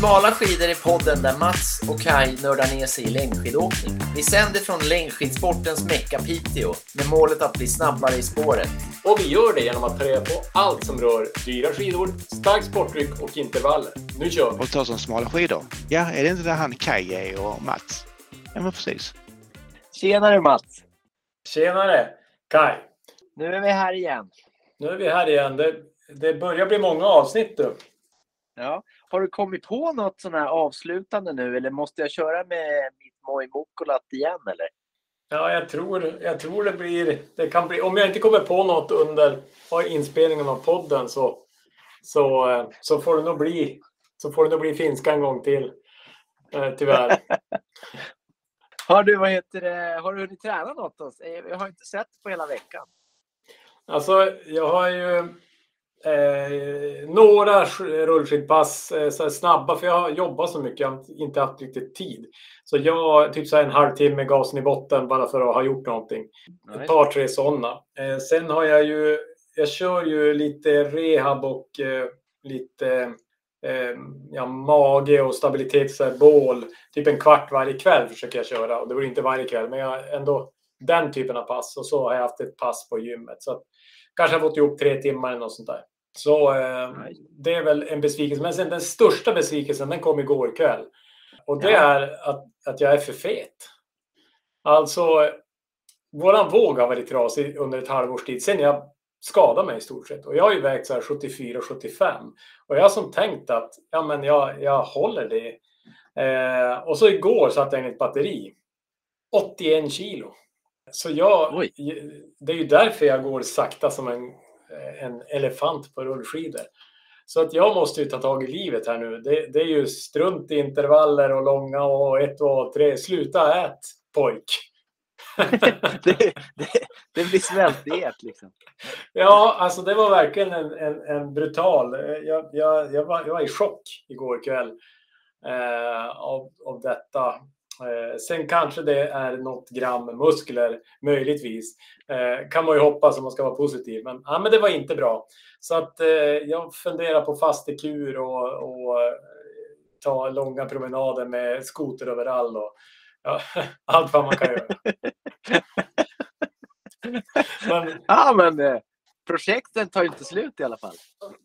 Smala skidor är podden där Mats och Kai nördar ner sig i längdskidåkning. Vi sänder från längdskidsportens mecka Piteå med målet att bli snabbare i spåret. Och vi gör det genom att ta reda på allt som rör dyra skidor, starkt sporttryck och intervaller. Nu kör vi! Och ta som smala skidor. Ja, är det inte där han Kaj är och Mats? Ja, men precis. Tjenare Mats! Tjenare! Kai! Nu är vi här igen. Nu är vi här igen. Det, det börjar bli många avsnitt du. Ja. Har du kommit på något sån här avslutande nu eller måste jag köra med mitt Moi Mukkulat igen eller? Ja, jag tror, jag tror det blir... Det kan bli, om jag inte kommer på något under inspelningen av podden så, så, eh, så får det nog bli så får det nog bli finska en gång till. Eh, tyvärr. har du, vad heter det, har du hunnit träna något? Eh, jag har inte sett på hela veckan. Alltså, jag har ju Eh, några rullskidpass eh, så snabba, för jag har jobbat så mycket, jag har inte haft riktigt tid. Så jag, typ så en halvtimme gasen i botten bara för att ha gjort någonting. Nice. Ett par, tre sådana. Eh, sen har jag ju, jag kör ju lite rehab och eh, lite eh, ja, mage och stabilitet, så här, bål. Typ en kvart varje kväll försöker jag köra. Och det blir inte varje kväll, men jag ändå den typen av pass. Och så har jag haft ett pass på gymmet. Så att, kanske har fått ihop tre timmar eller något sånt där. Så eh, det är väl en besvikelse. Men sen den största besvikelsen den kom igår kväll. Och det ja. är att, att jag är för fet. Alltså, våran våg har varit trasig under ett halvårs tid. Sen jag skadade mig i stort sett. Och jag har ju vägt så 74-75. Och jag har som tänkt att ja, men jag, jag håller det. Eh, och så igår satte jag in ett batteri. 81 kilo. Så jag, Oj. det är ju därför jag går sakta som en en elefant på rullskidor. Så att jag måste ju ta tag i livet här nu. Det, det är ju strunt i intervaller och långa och ett, två, tre. Sluta ät pojk! det, det, det blir svältdiet liksom. Ja, alltså det var verkligen en, en, en brutal... Jag, jag, jag, var, jag var i chock igår kväll eh, av, av detta. Eh, sen kanske det är något gram muskler, möjligtvis. Eh, kan man ju hoppas om man ska vara positiv. Men, ja, men det var inte bra. Så att eh, jag funderar på fastekur och, och ta långa promenader med skoter överallt och ja, allt vad man kan göra. men, ja, men projekten tar ju inte slut i alla fall.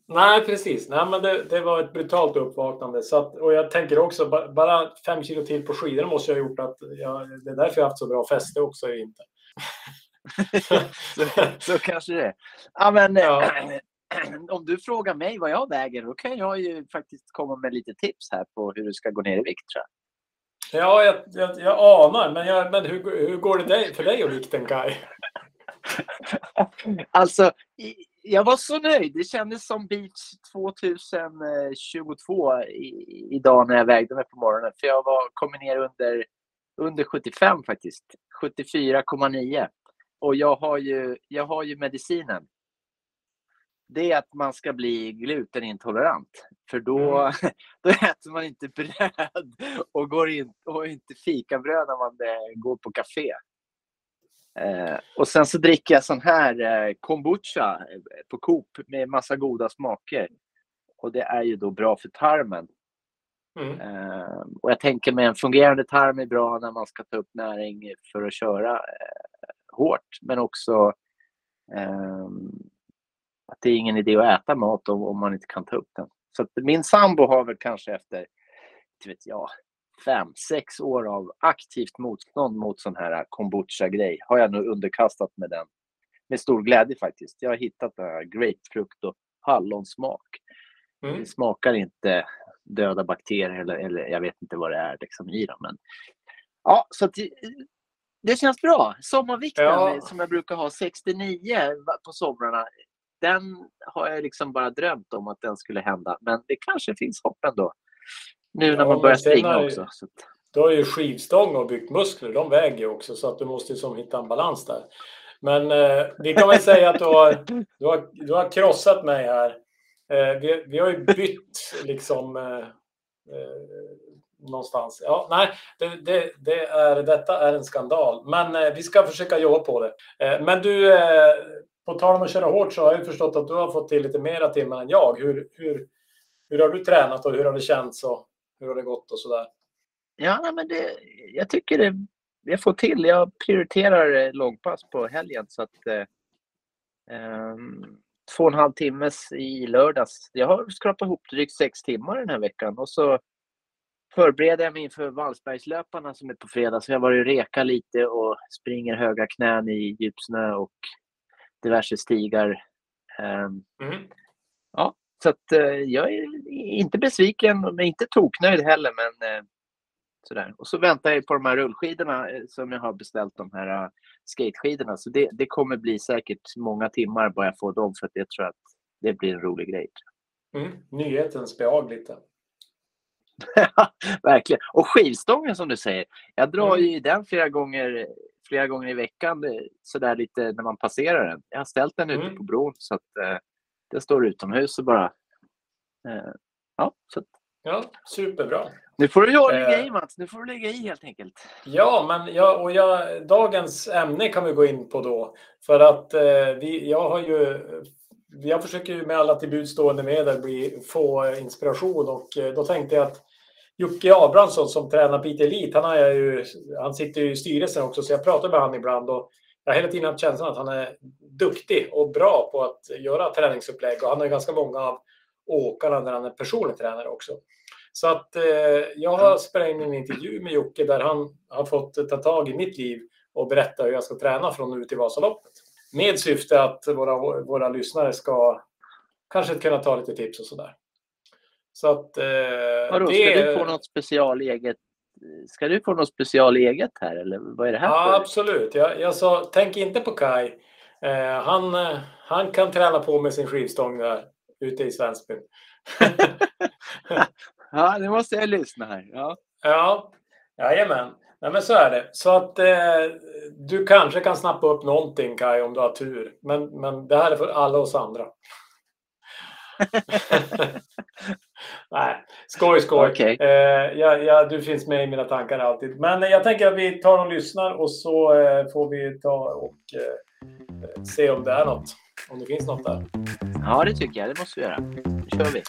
Nej, precis. Nej, men det, det var ett brutalt uppvaknande. Så att, och jag tänker också, bara fem kilo till på skidor måste jag ha gjort att jag, det är därför jag haft så bra fäste också i vinter. så, så kanske det är. Ja, men, ja. om du frågar mig vad jag väger, då kan jag ju faktiskt komma med lite tips här på hur du ska gå ner i vikt. Tror jag. Ja, jag, jag, jag anar. Men, jag, men hur, hur går det för dig och vikten, Kaj? alltså, jag var så nöjd. Det kändes som beach 2022 idag när jag vägde mig på morgonen. För jag var, kom ner under, under 75 faktiskt. 74,9. Och jag har, ju, jag har ju medicinen. Det är att man ska bli glutenintolerant. För då, mm. då äter man inte bröd och, går in, och inte fikabröd när man eh, går på café. Eh, och sen så dricker jag sån här eh, kombucha eh, på Coop med massa goda smaker. Och det är ju då bra för tarmen. Mm. Eh, och jag tänker mig en fungerande tarm är bra när man ska ta upp näring för att köra eh, hårt. Men också ehm, att det är ingen idé att äta mat om, om man inte kan ta upp den. Så min sambo har väl kanske efter, inte vet jag, fem, sex år av aktivt motstånd mot sån här kombucha-grej har jag nu underkastat med den med stor glädje faktiskt. Jag har hittat grapefrukt och hallonsmak. Mm. Det smakar inte döda bakterier eller, eller jag vet inte vad det är liksom i dem. Men, ja, så det, det känns bra. Sommarvikten ja. som jag brukar ha 69 på somrarna. Den har jag liksom bara drömt om att den skulle hända. Men det kanske finns hopp ändå. Nu när man börjar springa också. Så. Du har ju skivstång och byggt muskler, de väger ju också så att du måste som hitta en balans där. Men eh, vi kan väl säga att du har, du har, du har krossat mig här. Eh, vi, vi har ju bytt liksom eh, eh någonstans. Ja, nej, det, det, det, är, detta är en skandal. Men eh, vi ska försöka jobba på det. Eh, men du, på tal om att köra hårt så har jag förstått att du har fått till lite mera timmar än jag. Hur, hur, hur har du tränat och hur har det känts? Och hur har det gått och sådär? Ja, men det, jag tycker det, jag får till. Jag prioriterar eh, långpass på helgen så att eh, ehm, två och en halv timmes i lördags. Jag har skrapat ihop drygt sex timmar den här veckan och så förbereder jag mig inför Vallsbergslöparna som är på fredag. Så jag har varit och reka lite och springer höga knän i djupsnö och diverse stigar. Ehm, Mm. Ja, så att eh, jag är inte besviken, men inte toknöjd heller. Men eh, sådär. Och så väntar jag på de här rullskidorna eh, som jag har beställt, de här skateskidorna. Så det, det kommer bli säkert många timmar bara jag får dem för att jag tror att det blir en rolig grej. Mm. Nyhetens behag lite. Verkligen. Och skivstången som du säger. Jag drar Mm. ju i den flera gånger, flera gånger i veckan sådär lite när man passerar den. Jag har ställt den ute Mm. på bron så att den står utomhus och bara... Eh, ja, så Ja, superbra. nu får du lägga Eh. i Mats. Nu får du lägga i helt enkelt. Ja, men jag, och jag, dagens ämne kan vi gå in på då. För att eh, vi, jag har ju, jag försöker ju med alla till buds stående medel bli, få inspiration och eh, då tänkte jag att Jocke Abrahamsson som tränar Piteå Elite, han, har ju, han sitter ju i styrelsen också så jag pratar med honom ibland och jag har hela tiden haft känslan att han är duktig och bra på att göra träningsupplägg och han har ganska många av åkarna där han är personlig tränare också. Så att eh, jag har spelat in en intervju med Jocke där han har fått ta tag i mitt liv och berätta hur jag ska träna från nu till Vasaloppet. Med syfte att våra, våra lyssnare ska kanske kunna ta lite tips och sådär. Så att... Eh, Vadå, det- ska du få något special eget? Ska du få något special eget här eller vad är det här Ja, för? absolut. Jag, jag sa, tänk inte på Kai. Eh, han, eh, han kan träna på med sin skivstång där ute i Svensbyn. Ja, nu måste jag lyssna här. Ja. Ja, jajamän. Nej, men så är det. Så att eh, du kanske kan snappa upp någonting Kai om du har tur. Men, men det här är för alla oss andra. Nej, skoj skoj. Okej. Eh, ja, ja, du finns med i mina tankar alltid. Men jag tänker att vi tar och lyssnar och så eh, får vi ta och eh, se om det är något. Om det finns något där. ja, det tycker jag. Det måste vi göra. Nu kör vi.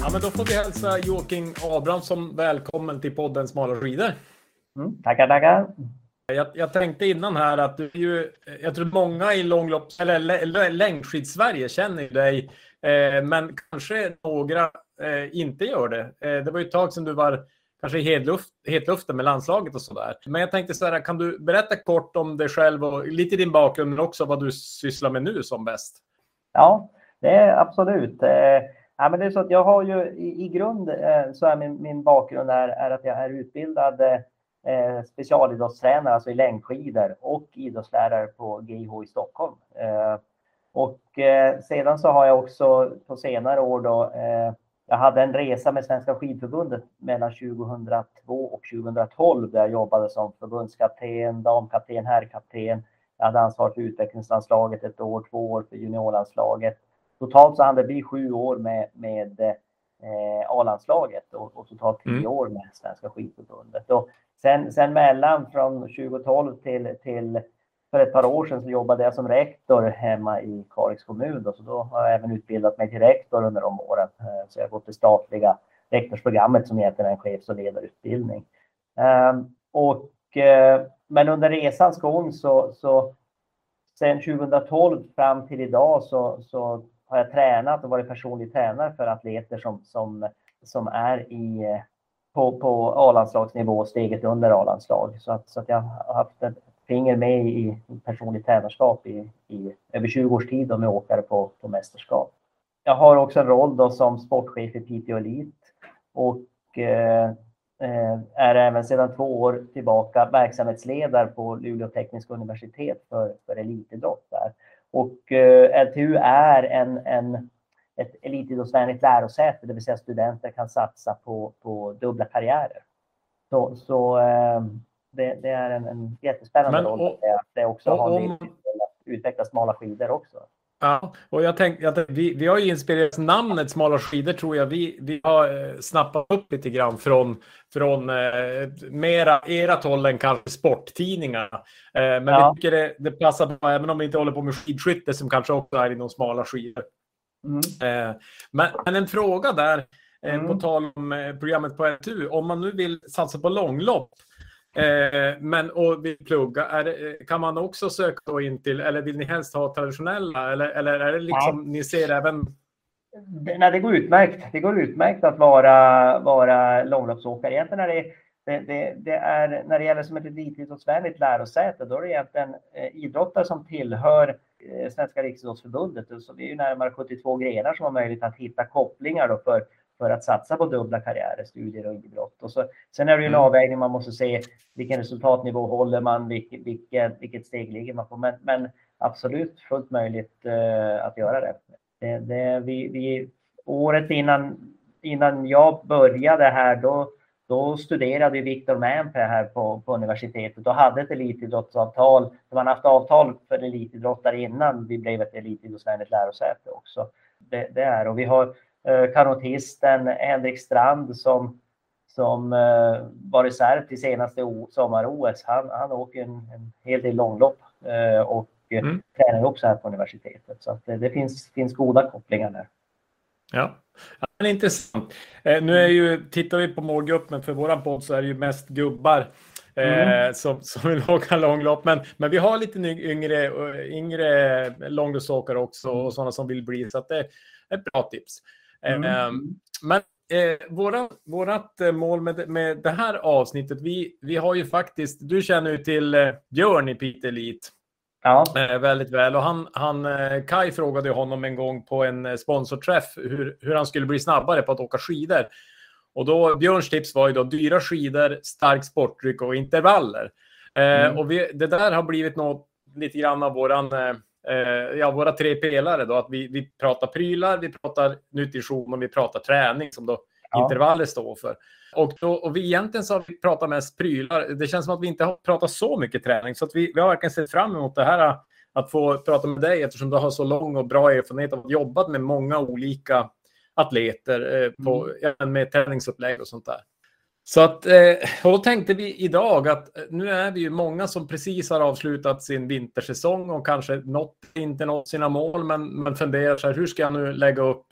Ja, men då får vi hälsa Joakim Abrahamsson välkommen till podden Smala skidor. Mm, tackar, tackar. Jag, jag tänkte innan här att du är ju, jag tror många i långlopps eller längdskids-Sverige känner dig, eh, men kanske några eh, inte gör det. Eh, det var ju ett tag sedan du var kanske i hetluften med landslaget och sådär. Men jag tänkte så här, kan du berätta kort om dig själv och lite din bakgrund, men också vad du sysslar med nu som bäst? Ja, det är absolut. Eh, ja, men det är så att jag har ju i, i grund eh, så är min, min bakgrund är, är att jag är utbildad eh, eh, specialidrottstränare, alltså i längdskidor och idrottslärare på GIH i Stockholm. Eh, och eh, sedan så har jag också på senare år då, eh, jag hade en resa med Svenska skidförbundet mellan 2002 och 2012 där jag jobbade som förbundskapten, damkapten, herrkapten. Jag hade ansvar för utvecklingslandslaget ett år, två år för juniorlandslaget. Totalt så hann det bli sju år med, med eh, A-landslaget och, och totalt tio Mm. år med Svenska skidförbundet. Och sen, sen mellan från 2012 till, till för ett par år sedan så jobbade jag som rektor hemma i Kalix kommun. Då, så då har jag även utbildat mig till rektor under de åren. Eh, så jag har gått det statliga rektorsprogrammet som egentligen är en chefs och ledarutbildning. Ehm, och, eh, men under resans gång så, så sen 2012 fram till idag så, så har jag tränat och varit personlig tränare för atleter som, som, som är i, eh, på, på A-landslagsnivå, steget under A-landslag. Så att, så att jag har haft ett finger med i personligt tränarskap i, i över 20 års tid och med åkare på, på mästerskap. Jag har också en roll då som sportchef i Piteå Elite och eh, eh, är även sedan två år tillbaka verksamhetsledare på Luleå tekniska universitet för, för elitidrott där. Och eh, LTU är en, en, ett elitidrottsvänligt lärosäte, det vill säga studenter kan satsa på, på dubbla karriärer. Så, så eh, det, det är en, en jättespännande Men roll. och- att det också och har om- en utveckla smala skidor också. Ja, och jag tänkte att vi, vi har ju inspirerats namnet Smala skidor tror jag. Vi, vi har eh, snappat upp lite grann från, från eh, mera ert håll än kanske sporttidningarna. Eh, men Ja. vi tycker det, det passar bra även om vi inte håller på med skidskytte som kanske också är inom smala skidor. Mm. Eh, men, en fråga där, eh, mm. på tal om eh, programmet på RTU. Om man nu vill satsa på långlopp men, och vill plugga, det, kan man också söka då in till, eller vill ni helst ha traditionella? Eller, eller är det liksom, ja. ni ser även det, nej, det går utmärkt. Det går utmärkt att vara, vara långloppsåkare. Egentligen är det, det, det, det är, när det gäller som ett elitidrottsvänligt lärosäte, då är det egentligen eh, idrottare som tillhör Svenska Riksidrottsförbundet. Så det är ju närmare 72 grenar som har möjlighet att hitta kopplingar då för, för att satsa på dubbla karriärer, studier och idrott. Och så, sen är det ju en mm. avvägning, man måste se vilken resultatnivå håller man, vilket, vilket, vilket steg ligger man på. Men, men absolut fullt möjligt uh, att göra det. det, det vi, vi, året innan, innan jag började här, då då studerade Viktor Mämpä här på, på universitetet och hade ett elitidrottsavtal. Man haft avtal för elitidrottare innan vi blev ett elitidrottsvänligt lärosäte också. Det, det, är och vi har eh, kanotisten Henrik Strand som som eh, var reserv till senaste sommar-OS. Han, han åker en, en hel del långlopp eh, och mm. tränar också här på universitetet. Så det, det finns, finns goda kopplingar där. Ja, Ja, intressant. Eh, nu är ju, tittar vi på målgruppen för våran podd så är det ju mest gubbar eh, mm. som, som vill åka långlopp. Men, men vi har lite yngre, yngre långloppsåkare också och sådana som vill bli. Så att det är ett bra tips. Mm. Eh, men eh, våra, vårat eh, mål med, med det här avsnittet, vi, vi har ju faktiskt, du känner ju till eh, Björn i Piteå Elite. Ja. Eh, väldigt väl. Och han, han, eh, Kai frågade honom en gång på en eh, sponsorträff hur, hur han skulle bli snabbare på att åka skidor. Och då, Björns tips var ju då dyra skidor, stark sportdryck och intervaller. Mm. Eh, och vi, det där har blivit något, lite grann av våran, eh, ja, våra tre pelare. Då, att vi, vi pratar prylar, vi pratar nutrition och vi pratar träning som då ja. intervaller står för. Och, då, och vi egentligen så har vi pratat mest prylar. Det känns som att vi inte har pratat så mycket träning. Så att vi, vi har verkligen sett fram emot det här att få prata med dig eftersom du har så lång och bra erfarenhet av att jobba med många olika atleter eh, på, mm. med träningsupplägg och sånt där. Så att, eh, och då tänkte vi idag att nu är vi ju många som precis har avslutat sin vintersäsong och kanske nått, inte nått sina mål, men, men funderar så här, hur ska jag nu lägga upp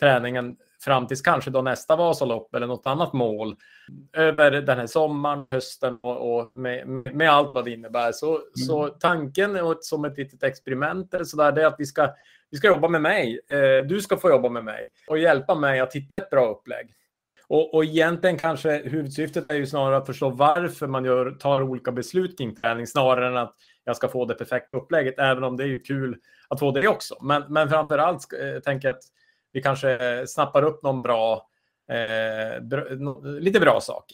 träningen fram tills kanske då nästa Vasalopp eller något annat mål över den här sommaren, hösten och, och med, med, allt vad det innebär. Så, mm. så tanken och som ett litet experiment eller så där, det är att vi ska, vi ska jobba med mig. Eh, du ska få jobba med mig och hjälpa mig att hitta ett bra upplägg. Och, och egentligen kanske huvudsyftet är ju snarare att förstå varför man gör, tar olika beslut kring träning snarare än att jag ska få det perfekta upplägget, även om det är ju kul att få det också. Men, men framför allt eh, tänker jag att vi kanske snappar upp någon bra, eh, bra lite bra sak.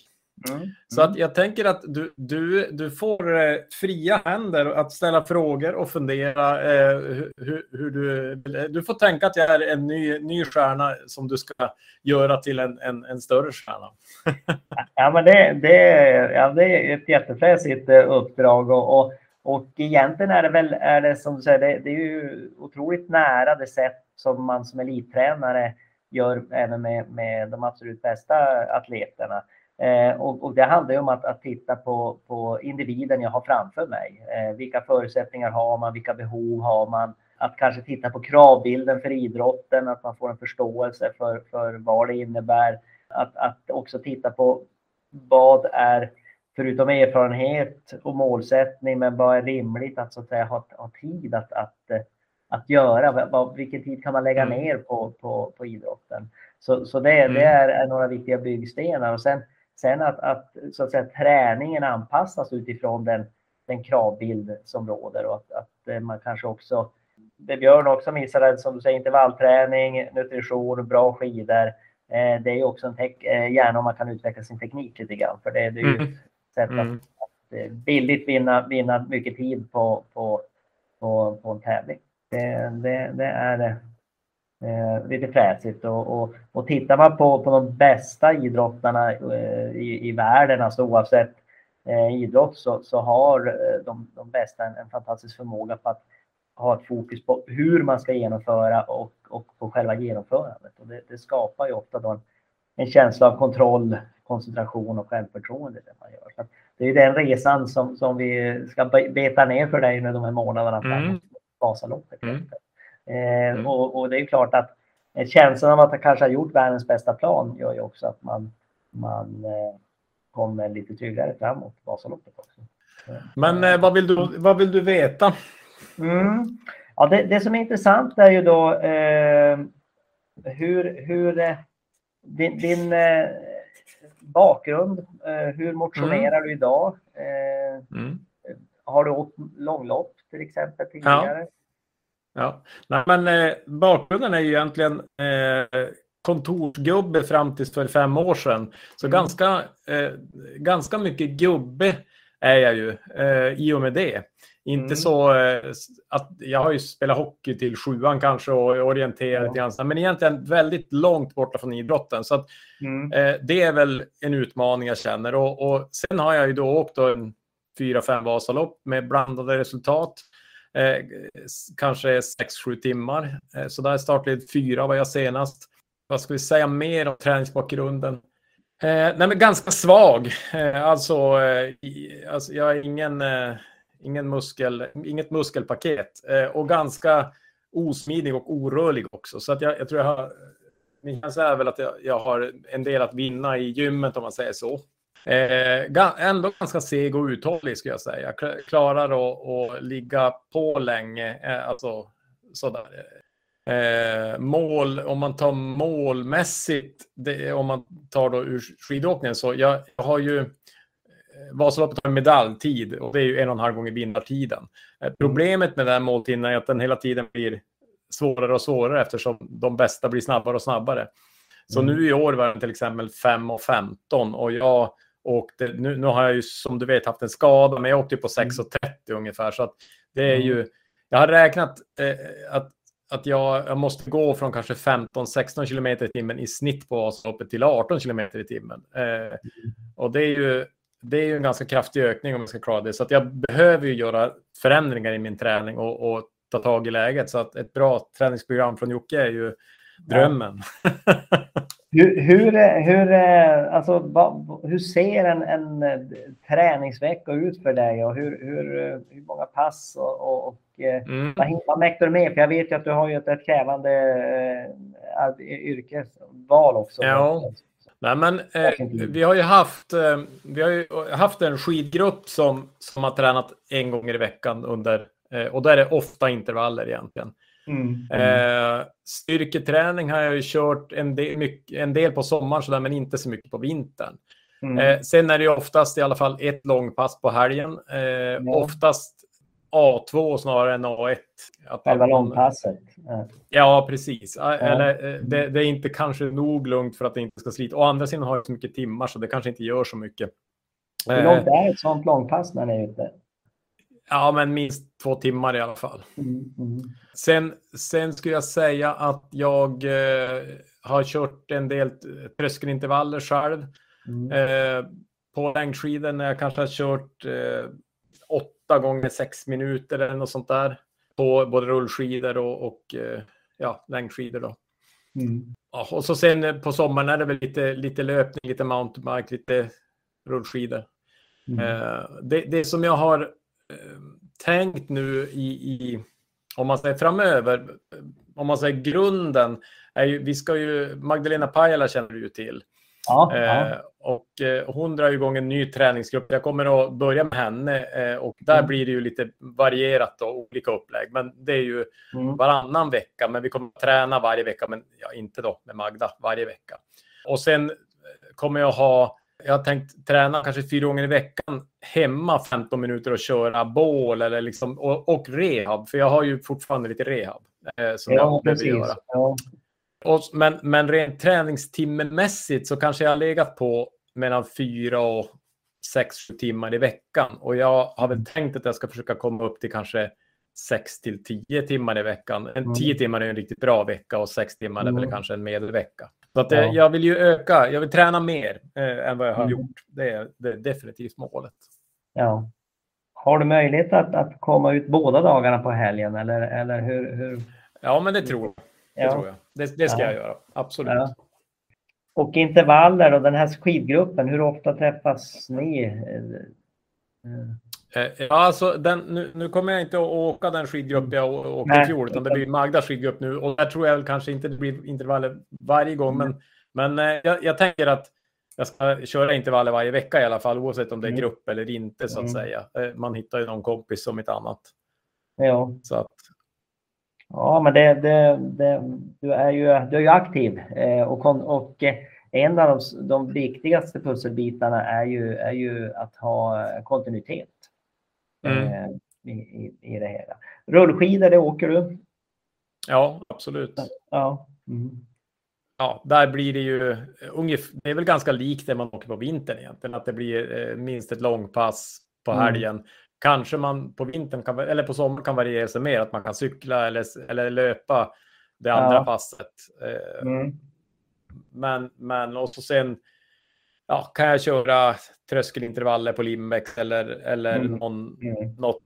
Mm. Så att jag tänker att du, du, du får eh, fria händer att ställa frågor och fundera eh, hur, hur, du... Du får tänka att jag är en ny, ny stjärna som du ska göra till en, en, en större stjärna. ja, men det, det, ja, det är ett jättefräsigt eh, uppdrag och, och, och egentligen är det väl, är det som du säger, det, det är ju otroligt nära det sätt som man som elittränare gör även med, med de absolut bästa atleterna. Eh, och, och, det handlar ju om att, att, titta på, på individen jag har framför mig. Eh, vilka förutsättningar har man? Vilka behov har man? Att kanske titta på kravbilden för idrotten, att man får en förståelse för, för vad det innebär. Att, att också titta på vad är, förutom erfarenhet och målsättning, men vad är rimligt att så att säga ha, ha tid att, att eh, att göra. Vad, vilken tid kan man lägga mm. ner på, på, på idrotten? Så, så det, mm. det är, är, några viktiga byggstenar. Och sen, sen att, att, så att säga, träningen anpassas utifrån den, den kravbild som råder och att, att eh, man kanske också, det Björn också missade, som du säger, intervallträning, nutrition, bra skidor. Eh, det är också en tech, eh, gärna om man kan utveckla sin teknik lite grann, för det, det är ju mm. ett sätt att, mm. att eh, billigt vinna, vinna mycket tid på, på, på, på en tävling. Det, det, det är eh, lite fräsigt. Och, och, och tittar man på, på de bästa idrottarna eh, i, i världen, alltså oavsett eh, idrott, så, så har eh, de, de bästa en, en fantastisk förmåga på att ha ett fokus på hur man ska genomföra och, och på själva genomförandet. Och det, det skapar ju ofta då en, en, känsla av kontroll, koncentration och självförtroende. Det, man gör. Så det är den resan som, som vi ska beta ner för dig nu de här månaderna. Mm. Vasaloppet. Mm. Eh, Mm. och, och det är ju klart att känslan av att han kanske har gjort världens bästa plan gör ju också att man, man eh, kommer lite tryggare framåt Vasaloppet också. Men eh, vad, vill du, vad vill du veta? Mm. Ja, det, det som är intressant är ju då eh, hur, hur din, din eh, bakgrund, eh, hur motionerar du idag? Eh, Mm. har du åkt långlopp till exempel tidigare? Ja, Nej, men eh, bakgrunden är ju egentligen eh, kontorsgubbe fram tills för fem år sedan. Så Mm. ganska, eh, ganska mycket gubbe är jag ju eh, i och med det. Inte Mm. så eh, att jag har ju spelat hockey till sjuan kanske och orienterat Ja. lite grann, men egentligen väldigt långt borta från idrotten. Så att, Mm. eh, det är väl en utmaning jag känner. Och, och sen har jag ju då åkt då en fyra, fem Vasalopp med blandade resultat. Eh, kanske 6-7 timmar. Eh, så där startled fyra var jag senast. Vad ska vi säga mer om träningsbakgrunden? Eh, nej, men ganska svag. Eh, alltså, eh, i, alltså, jag är ingen, eh, ingen muskel, inget muskelpaket. Eh, och ganska osmidig och orörlig också. Så att jag, jag tror jag har... Min känsla är väl att jag, jag har en del att vinna i gymmet om man säger så. Eh, ändå ganska seg och uthållig skulle jag säga. Klarar att, att ligga på länge. Eh, alltså sådär. Eh, mål, om man tar målmässigt, det, om man tar då ur skidåkningen så jag, jag har ju eh, Vasaloppet har medaljtid och det är ju en och en halv gånger vinnartiden. Eh, problemet med den måltiden är att den hela tiden blir svårare och svårare eftersom de bästa blir snabbare och snabbare. Så Mm. nu i år var det till exempel 5 och 15 och jag åkte, nu, nu har jag ju som du vet haft en skada, men jag åkte på 6 och 30 ungefär. Så det är Mm. ju, jag har räknat eh, att, att jag, jag måste gå från kanske 15-16 kilometer i timmen i snitt på Vasaloppet till 18 kilometer i timmen. Eh, och det är ju det är ju en ganska kraftig ökning om jag ska klara det. Så att jag behöver ju göra förändringar i min träning och, och ta tag i läget. Så att ett bra träningsprogram från Jocke är ju drömmen. Hur, hur, hur, alltså, vad, hur ser en, en eh, träningsvecka ut för dig och hur, hur, eh, hur många pass och, och, och eh, Mm. vad, mäktar du med? För jag vet ju att du har ju ett, ett krävande ar- yrkesval också. Ja. Nej, men, eh, vi har ju haft, eh, vi har ju haft en skidgrupp som, som har tränat en gång i veckan under, eh, och där är det ofta intervaller egentligen. Mm. Eh, styrketräning har jag ju kört en del, mycket, en del på sommaren sådär, men inte så mycket på vintern. Mm. Eh, sen är det ju oftast i alla fall ett långpass på helgen. Eh, Oftast A2 snarare än A1. Att Själva långpasset. Ja. Ja, precis. Ja. Eller, eh, det, det är inte kanske nog lugnt för att det inte ska slita. Å andra sidan har jag så mycket timmar så det kanske inte gör så mycket. Hur Eh, långt är ett sånt långpass när ni är ute? Ja, men minst två timmar i alla fall. Mm. Mm. Sen, sen skulle jag säga att jag eh, har kört en del tröskelintervaller själv. Mm. Eh, på längdskidor när jag kanske har kört eh, åtta gånger sex minuter eller något sånt där. På både rullskidor och, och eh, ja, längdskidor. Då. Mm. Ja, och så sen eh, på sommaren är det väl lite, lite löpning, lite mountainbike, lite rullskidor. Mm. Eh, det, det som jag har tänkt nu i, i, om man säger framöver, eh, om man säger grunden, är ju, vi ska ju, Magdalena Pajala känner du ju till. Ja, ja. Eh, och eh, hon drar igång en ny träningsgrupp. Jag kommer att börja med henne eh, och där Mm. blir det ju lite varierat och olika upplägg. Men det är ju Mm. varannan vecka, men vi kommer att träna varje vecka, men ja, inte då med Magda varje vecka. Och sen eh, kommer jag ha, jag har tänkt träna kanske fyra gånger i veckan hemma 15 minuter och köra bål eller liksom, och, och rehab, för jag har ju fortfarande lite rehab eh, som Ja, jag behöver göra. Ja. Och, men, men rent träningstimmemässigt så kanske jag har legat på mellan fyra och sex timmar i veckan. Och jag har väl tänkt att jag ska försöka komma upp till kanske sex till tio timmar i veckan. En Mm. tio timmar är en riktigt bra vecka och sex timmar är väl Mm. kanske en medelvecka. Så att, eh, Ja. jag vill ju öka, jag vill träna mer eh, än vad jag har Mm. gjort. Det är, det är definitivt målet. Ja. Har du möjlighet att, att komma ut båda dagarna på helgen eller, eller hur? hur? Ja, men det tror jag. Det, Ja. tror jag. det, det ska Ja. jag göra. Absolut. Ja. Och intervaller och den här skidgruppen, hur ofta träffas ni? Eh, Eh, alltså den, nu, nu kommer jag inte att åka den skidgrupp jag åkte i fjol, utan det blir Magdas skidgrupp nu. Och där tror jag väl kanske inte det blir intervaller varje gång, men, men eh, jag, jag tänker att jag ska köra intervaller varje vecka i alla fall, oavsett om det är Mm. grupp eller inte, så att Mm. säga. Man hittar ju någon kompis som ett annat. Ja, Så att, ja men det, det, det, du, är ju, du är ju aktiv och, och en av de, de viktigaste pusselbitarna är ju, är ju att ha kontinuitet Mm. eh, i, i, i det hela. Rullskidor, det åker du? ja, absolut. Ja. Mm. Ja, där blir det ju ungefär, det är väl ganska likt det man åker på vintern egentligen, att det blir eh, minst ett långpass på Mm. helgen. Kanske man på vintern kan, eller på sommaren kan variera sig mer, att man kan cykla eller, eller löpa det andra Ja. passet. Eh, Mm. Men, men och så sen ja, kan jag köra tröskelintervaller på Limbeck eller, eller Mm. någon, Mm. något,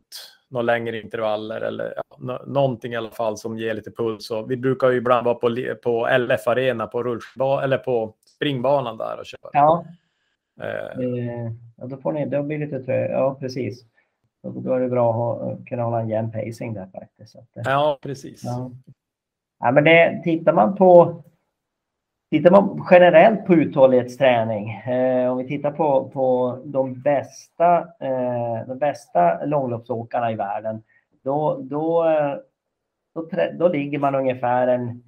några längre intervaller eller ja, nå- någonting i alla fall som ger lite puls. Och vi brukar ju ibland vara på, på LF Arena på rullskidba- eller på springbanan där och köra. Ja, Eh, eh, ja, då får ni, då blir det lite trö. Ja, precis. Då, då är det bra att ha, kunna hålla en jämn pacing där faktiskt. Att, ja, precis. Ja. Ja, men det, tittar man på Tittar man generellt på uthållighetsträning, eh, om vi tittar på, på de, bästa, eh, de bästa långloppsåkarna i världen, då, då, eh, då, då ligger man ungefär en,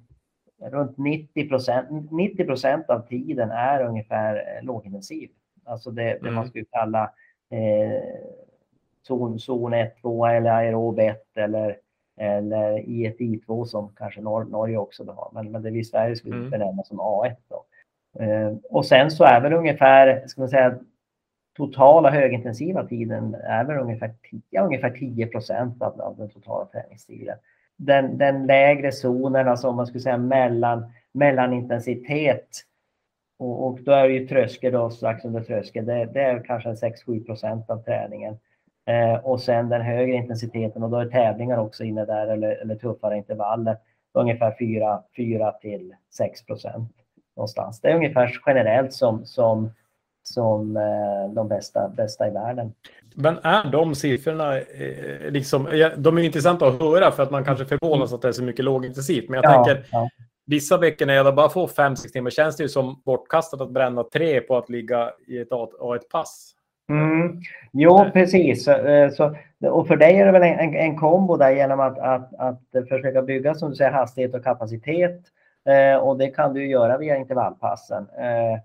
runt 90 procent. 90 procent av tiden är ungefär eh, lågintensiv. Alltså det, det Mm. man skulle kalla eh, zon, zon 1, 2 eller aerob 1 eller eller I1, I2 som kanske Nor Norge också har, men, men det vi i Sverige skulle Mm. benämna som A1. Då. Eh, och sen så är väl ungefär, ska man säga, totala högintensiva tiden är väl ungefär 10, ja, ungefär 10 procent av, av den totala träningstiden. Den, den lägre zonen, alltså om man skulle säga mellan, mellanintensitet och, och då är det ju tröskel då, strax under tröskel, det, det är kanske 6-7 procent av träningen. Eh, och sen den högre intensiteten och då är tävlingar också inne där eller, eller tuffare intervaller. Ungefär 4, 4 till 6 procent någonstans. Det är ungefär generellt som, som, som eh, de bästa, bästa i världen. Men är de siffrorna, eh, liksom, ja, de är intressanta att höra för att man kanske förvånas att det är så mycket lågintensivt. Men jag tänker, ja. vissa veckor när jag bara får 5-6 timmar känns det ju som bortkastat att bränna tre på att ligga i ett A- A1-pass. Mm. Jo, precis. Eh, Så, och för dig är det väl en, en, en kombo där genom att, att, att försöka bygga som du säger, hastighet och kapacitet. Eh, och det kan du göra via intervallpassen. Eh,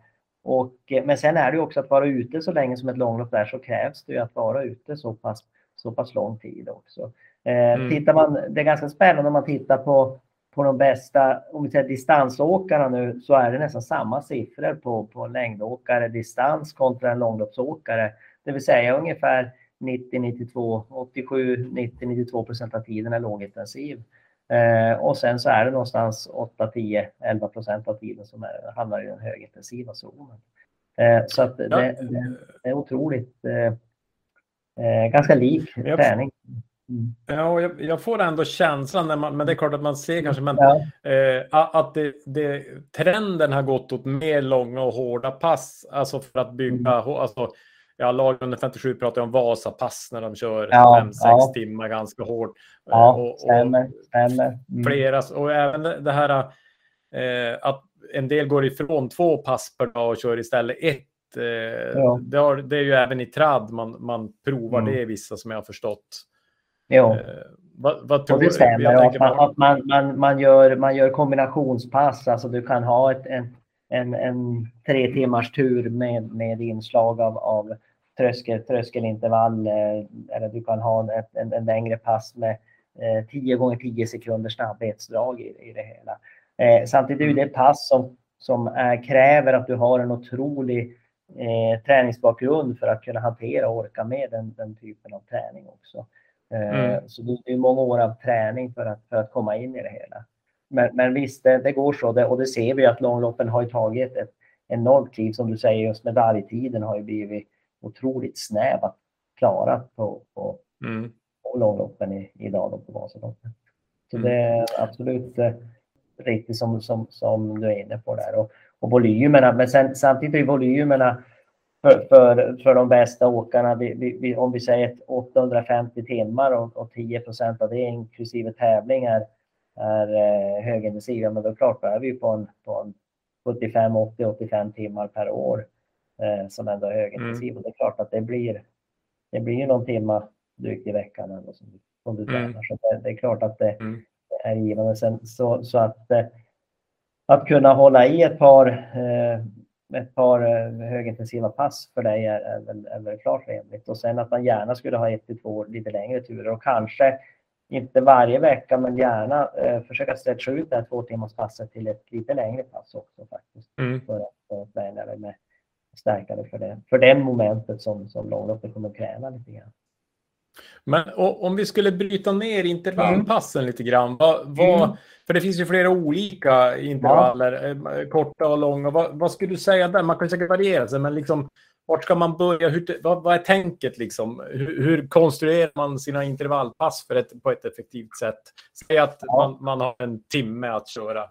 och, men sen är det också att vara ute så länge som ett långlopp där så krävs det ju att vara ute så pass, så pass lång tid också. Eh, Mm. man, det är ganska spännande om man tittar på, på de bästa, om vi säger distansåkarna nu, så är det nästan samma siffror på, på längdåkare distans kontra en långloppsåkare. Det vill säga ungefär 90, 92, 87, 90, 92 procent av tiden är lågintensiv. Eh, och sen så är det någonstans 8, 10, 11 procent av tiden som är, hamnar i den högintensiva zonen. Eh, så att det, det, det är otroligt eh, eh, ganska lik träning. Mm. Ja, jag, jag får ändå känslan, när man, men det är klart att man ser kanske, men Ja. eh, att det, det, trenden har gått åt mer långa och hårda pass, alltså för att bygga, Mm. alltså, ja, lag under 57 pratar om Vasapass när de kör Ja, 5-6 ja. timmar ganska hårt. Eh, Ja, och, stämmer. stämmer. Mm. flera, och även det det här eh, att en del går ifrån två pass per dag och kör istället ett. Eh, Ja. det, har, det är ju även i trad man, man provar Mm. det, vissa som jag har förstått. Jo. Eh, vad, vad tror Och det du? stämmer. Jag att man, att man, man, man, gör, man gör kombinationspass. Alltså du kan ha ett, en, en, en tre timmars tur med, med inslag av, av tröskel, tröskelintervall. eh, Eller du kan ha ett, en, en längre pass med eh, 10 gånger 10 sekunder snabbhetsdrag i, i det hela. Eh, samtidigt är det det pass som, som är, kräver att du har en otrolig eh, träningsbakgrund för att kunna hantera och orka med den, den typen av träning också. Eh, Mm. Så det är många år av träning för att, för att komma in i det hela. Men, men visst, det, det går så. Det, och det ser vi att långloppen har tagit ett enormt kliv. Som du säger, just medaljtiden har ju blivit otroligt snäv att klara på, på, Mm. på långloppen i, idag då på Vasaloppet. Så Mm. det är absolut eh, riktigt som, som, som du är inne på där. Och, och volymerna, men sen, samtidigt är volymerna för, för, för de bästa åkarna, vi, vi, om vi säger 850 timmar och, och 10 procent av det inklusive tävlingar är eh, högintensiva, men då är klart, då är vi på en, på en 75, 80, 85 timmar per år eh, som ändå är högintensiv. Mm. Och det är klart att det blir, det blir någon timma drygt i veckan ändå som, som du tränar. Mm. Så det, det, är klart att det mm. är givande. Sen, så, så att, eh, att kunna hålla i ett par, eh, ett par eh, högintensiva pass för dig är, är, väl, är väl klart rimligt. Och sen att man gärna skulle ha ett till två lite längre turer och kanske inte varje vecka, men gärna eh, försöka stretcha ut det här två timmars passet till ett lite längre pass också faktiskt. Mm. För att träna det med stärkare för det, för det momentet som, som långloppet kommer att kräva lite grann. Men om vi skulle bryta ner intervallpassen mm. lite grann. Vad, vad, mm. För det finns ju flera olika intervaller, ja. Eh, korta och långa. Vad, vad, skulle du säga där? Man kan säkert variera sig, men liksom, vart ska man börja? Hur, vad, vad är tänket? Liksom? Hur, hur, konstruerar man sina intervallpass för ett, på ett effektivt sätt? Säg att ja. man, man, har en timme att köra.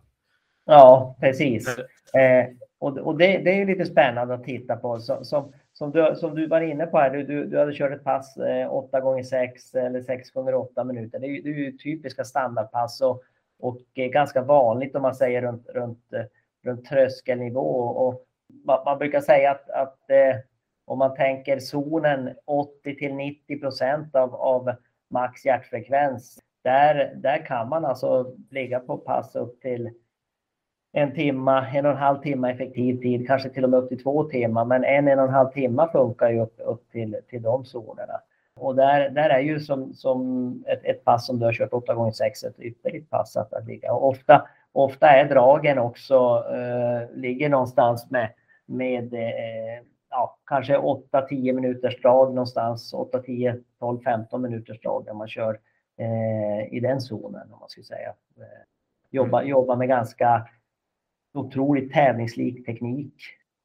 Ja, precis. Eh, och och det, det, är lite spännande att titta på. Så, som, som, du, som du var inne på här, du, du, du hade kört ett pass eh, 8 gånger 6 eller 6 gånger 8 minuter. Det är, det är ju typiska standardpass och, och eh, ganska vanligt om man säger runt, runt, eh, runt tröskelnivå. Och man, man brukar säga att, att eh, om man tänker zonen 80 till 90 procent av, av max hjärtfrekvens, där, där kan man alltså ligga på pass upp till en timma, en och en halv timme effektiv tid, kanske till och med upp till två timmar. Men en, en och en halv timme funkar ju upp, upp till, till de zonerna. Och där, där är ju som, som ett, ett pass som du har kört 8 gånger 6 ett ypperligt pass att, att ligga. Och ofta, ofta är dragen också, eh, ligger någonstans med, med eh, ja, kanske 8-10 minuters drag någonstans, 8, 10, 12, 15 minuters drag när man kör eh, i den zonen om man skulle säga. Eh, jobba, mm. jobba med ganska otroligt tävlingslik teknik.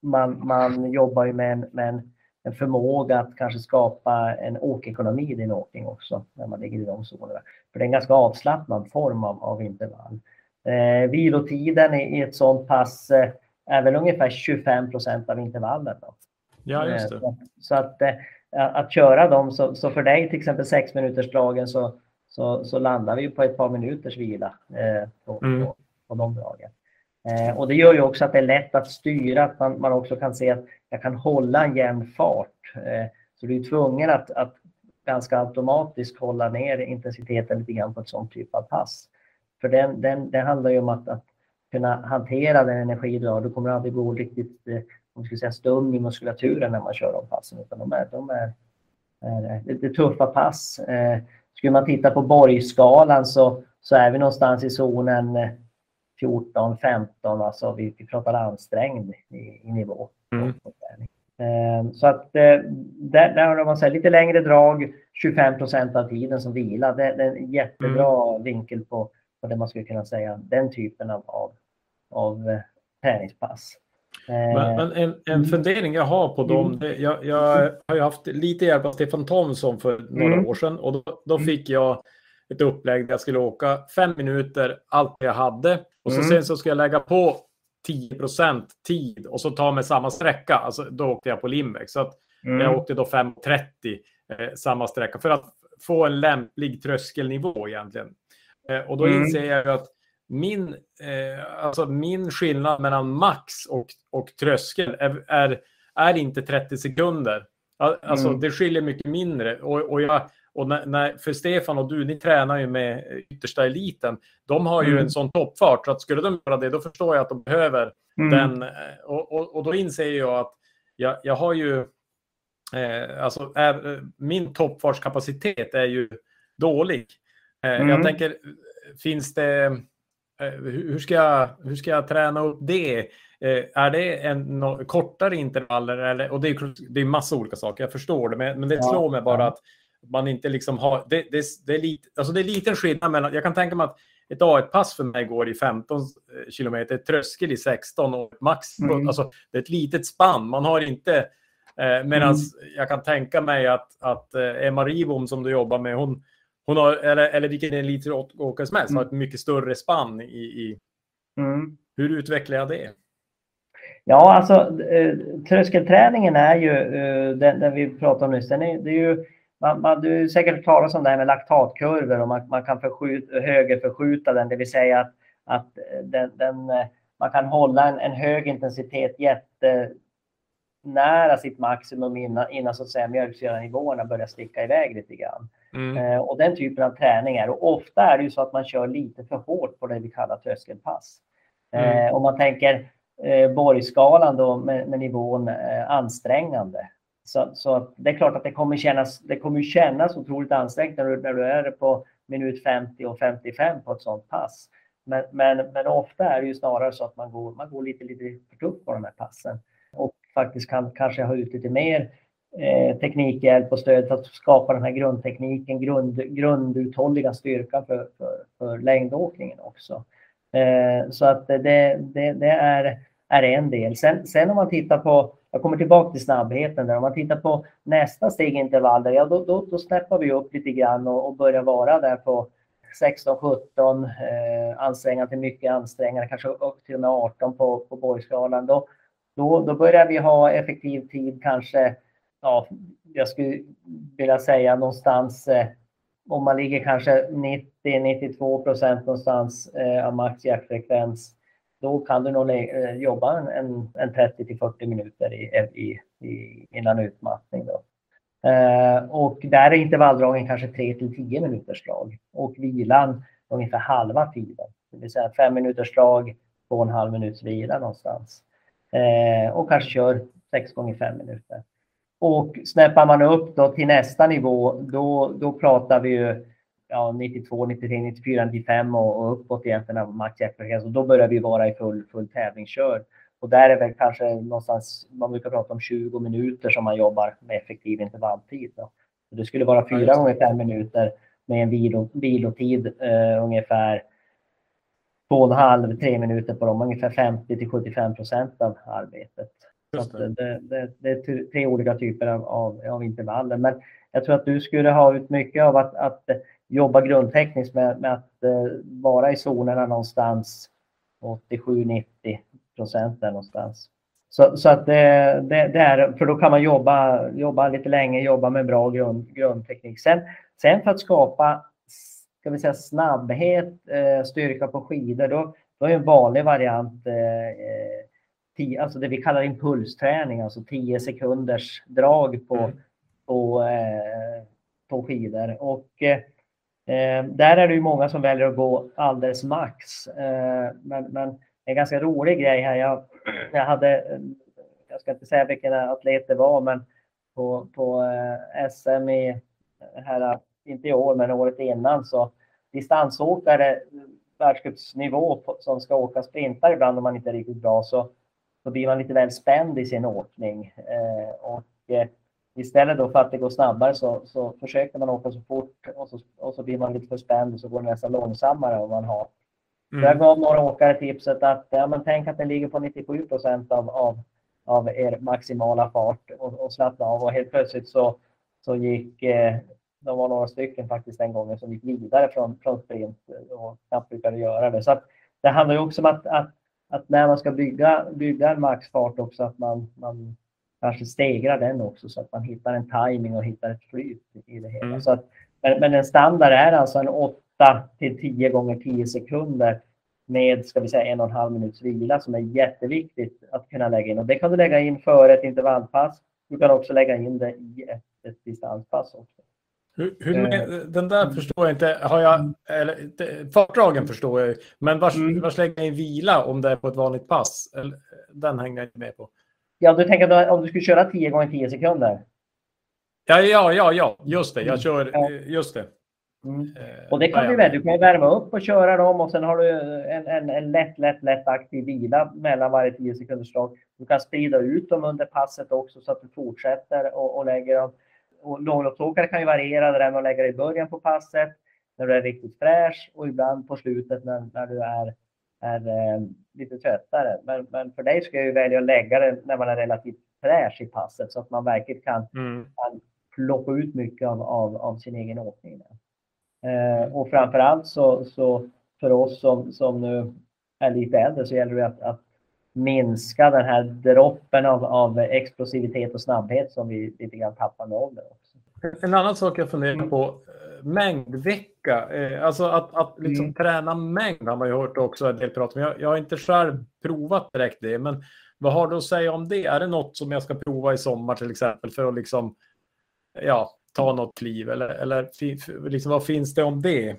Man, man jobbar ju med, en, med en, en, förmåga att kanske skapa en åkekonomi i din åkning också när man ligger i de zonerna. För det är en ganska avslappnad form av, av intervall. Eh, vilotiden i, i ett sånt pass eh, är väl ungefär 25 procent av intervallen. Då. Ja, just det. Så, så att, eh, att köra dem, så, så, för dig till exempel sex minuters dragen så, så, så landar vi på ett par minuters vila eh, på, mm. på, på de dragen. Eh, och det gör ju också att det är lätt att styra, att man, man också kan se att jag kan hålla en jämn fart. Eh, så du är tvungen att, att ganska automatiskt hålla ner intensiteten lite grann på ett sånt typ av pass. För den, den, det handlar ju om att, att kunna hantera den energi du har. Du kommer aldrig gå riktigt eh, om ska säga, stum i muskulaturen när man kör de passen. Utan de är, de är, är lite tuffa pass. Eh, skulle man titta på Borgskalan så, så är vi någonstans i zonen eh, 14, 15, alltså vi, vi pratar ansträngd i, i nivå. Mm. Eh, så att eh, där, där har man så lite längre drag, 25 procent av tiden som vila. Det, det är en jättebra mm. vinkel på, på det man skulle kunna säga, den typen av, av, av eh, träningspass. Men, men, en, en mm. fundering jag har på dem, mm. jag, jag, har ju haft lite hjälp av Stefan Thomsson för några mm. år sedan och då, då, mm. fick jag ett upplägg där jag skulle åka fem minuter, allt jag hade. Och så mm. sen så ska jag lägga på 10% tid och så ta med samma sträcka. Alltså, då åkte jag på Limbeck. Så att mm. jag åkte då 5.30 eh, samma sträcka för att få en lämplig tröskelnivå egentligen. Eh, och då mm. inser jag att min, eh, alltså min skillnad mellan max och, och tröskel är, är, är inte 30 sekunder. Alltså mm. det skiljer mycket mindre. Och, och jag och när, när, för Stefan och du, ni tränar ju med yttersta eliten. De har ju mm. en sån toppfart, så att skulle de göra det, då förstår jag att de behöver mm. den. Och, och, och, då inser jag att jag, jag har ju... Eh, alltså, är, min toppfartskapacitet är ju dålig. Eh, mm. Jag tänker, finns det... Eh, hur, ska jag, hur ska jag träna upp det? Eh, är det en no, kortare intervaller? Eller, och det är, det är massa olika saker, jag förstår det, men, men det slår mig bara att man inte liksom har... Det, det, det, är lite, alltså det är liten skillnad mellan... Jag kan tänka mig att ett A1-pass för mig går i 15 eh, kilometer, tröskel i 16 och max... Mm. Alltså, det är ett litet spann. Man har inte... Eh, Medan mm. jag kan tänka mig att, att eh, Emma Ribom som du jobbar med, hon, hon har, eller, eller vilken elitåkare som helst, mm. har ett mycket större spann i... i mm. Hur utvecklar jag det? Ja, alltså eh, tröskelträningen är ju eh, den, den vi pratade om nyss. Den är, det är ju, man, man, du har säkert hört talas om det här med laktatkurvor och man, man kan förskjuta, högerförskjuta den, det vill säga att, att den, den, man kan hålla en, en hög intensitet jättenära sitt maximum innan, innan så att säga mjölksyranivåerna börjar sticka iväg lite grann. Mm. Eh, och den typen av träning är och ofta är det ju så att man kör lite för hårt på det vi kallar tröskelpass. Mm. Eh, om man tänker eh, Borgskalan då med, med nivån eh, ansträngande. Så, så det är klart att det kommer kännas, det kommer kännas otroligt ansträngt när du, när du är på minut 50 och 55 på ett sådant pass. Men, men, men ofta är det ju snarare så att man går, man går lite, lite för tufft på de här passen och faktiskt kan kanske ha ut lite mer eh, teknikhjälp och stöd för att skapa den här grundtekniken, grund, grunduthålliga styrkan för, för, för längdåkningen också. Eh, så att det, det, det, är, är en del. Sen, sen om man tittar på, jag kommer tillbaka till snabbheten där, om man tittar på nästa steg intervaller, ja då, då, då snäppar vi upp lite grann och, och börjar vara där på 16, 17, eh, ansträngande till mycket ansträngande, kanske upp till och med 18 på, på Borgskalan. Då, då, då börjar vi ha effektiv tid kanske, ja, jag skulle vilja säga någonstans eh, om man ligger kanske 90-92 procent någonstans eh, av max hjärtfrekvens, då kan du nog eh, jobba en, en 30 till 40 minuter i, i, i, innan utmattning. Då. Eh, och där är intervalldragen kanske 3 till 10 minuters drag och vilan ungefär halva tiden. Det vill säga 5 minuters drag, 2,5 minuters vila någonstans. Eh, och kanske kör 6 gånger 5 minuter. Och snäppar man upp då till nästa nivå, då, då pratar vi ju ja, 92, 93, 94, 95 och, och uppåt egentligen av matcheffektivitet. Och då börjar vi vara i full, full tävlingskör. Och där är väl kanske någonstans, man brukar prata om 20 minuter som man jobbar med effektiv intervalltid. Då. Så det skulle vara fyra gånger fem minuter med en vilo, vilotid eh, ungefär två och en halv, tre minuter på dem, ungefär 50 till 75 procent av arbetet. Det. Det, det, det. är tre olika typer av, av, av, intervaller. Men jag tror att du skulle ha ut mycket av att, att jobba grundtekniskt med, med att uh, vara i zonerna någonstans 87-90 procent där någonstans. Så, så att det, det, det, är, för då kan man jobba, jobba lite länge, jobba med bra grund, grundteknik. Sen, sen för att skapa ska vi säga, snabbhet, eh, styrka på skidor, då, då är en vanlig variant eh, eh tio, alltså det vi kallar impulsträning, alltså 10 sekunders drag på, mm. på, eh, på skidor. Och eh, Eh, där är det ju många som väljer att gå alldeles max. Eh, men, men en ganska rolig grej här. Jag, jag hade, eh, jag ska inte säga vilken atlet det var, men på, på eh, SM i, eh, här, inte i år, men året innan så distansåkare världscupsnivå som ska åka sprintar ibland om man inte är riktigt bra så så blir man lite väl spänd i sin åkning. Eh, och eh, istället då för att det går snabbare så, så försöker man åka så fort och så, och så blir man lite för spänd och så går det nästan långsammare om man har. Mm. Jag gav några åkare tipset att ja, men tänk att den ligger på 97 procent av, av, av er maximala fart och, och slappna av och helt plötsligt så, så gick eh, de var några stycken faktiskt den gången som gick vidare från, från sprint och knappt brukade göra det. Så att, det handlar ju också om att, att att när man ska bygga, bygga en maxfart också att man, man kanske stegrar den också så att man hittar en timing och hittar ett flyt i det hela. Mm. Så att, men, men en standard är alltså en 8 till 10 gånger 10 sekunder med ska vi säga en och en halv minuts vila som är jätteviktigt att kunna lägga in. Och det kan du lägga in före ett intervallpass. Du kan också lägga in det i ett, ett distanspass också. Hur, hur eh, den där förstår jag inte. Har jag, eller, fartdragen förstår jag Men vars, mm. vars lägger jag in vila om det är på ett vanligt pass? Den hänger jag inte med på. Ja, du tänker att om du skulle köra 10 gånger 10 sekunder? Ja, ja, ja, ja, just det. Jag mm. kör, ja. just det. Mm. Eh, och det kan du väl. Du kan värma upp och köra dem och sen har du en, en, en lätt, lätt, lätt aktiv vila mellan varje 10 sekunders drag. Du kan sprida ut dem under passet också så att du fortsätter och, och lägger dem och långloppsåkare kan ju variera det där med att lägga det i början på passet när du är riktigt fräsch och ibland på slutet när, när du är, är eh, lite tröttare. Men, men för dig ska jag ju välja att lägga det när man är relativt fräsch i passet så att man verkligen kan, mm. kan plocka ut mycket av, av, av sin egen åkning. Eh, och framförallt så, så för oss som, som nu är lite äldre så gäller det att, att minska den här droppen av, av explosivitet och snabbhet som vi lite grann tappar med åldern. En annan sak jag funderar på, mängdvecka. Eh, alltså att, att liksom mm. träna mängd har man ju hört också en del prat om. Jag, jag har inte själv provat direkt det, men vad har du att säga om det? Är det något som jag ska prova i sommar till exempel för att liksom, ja, ta något kliv? Eller, eller liksom, vad finns det om det?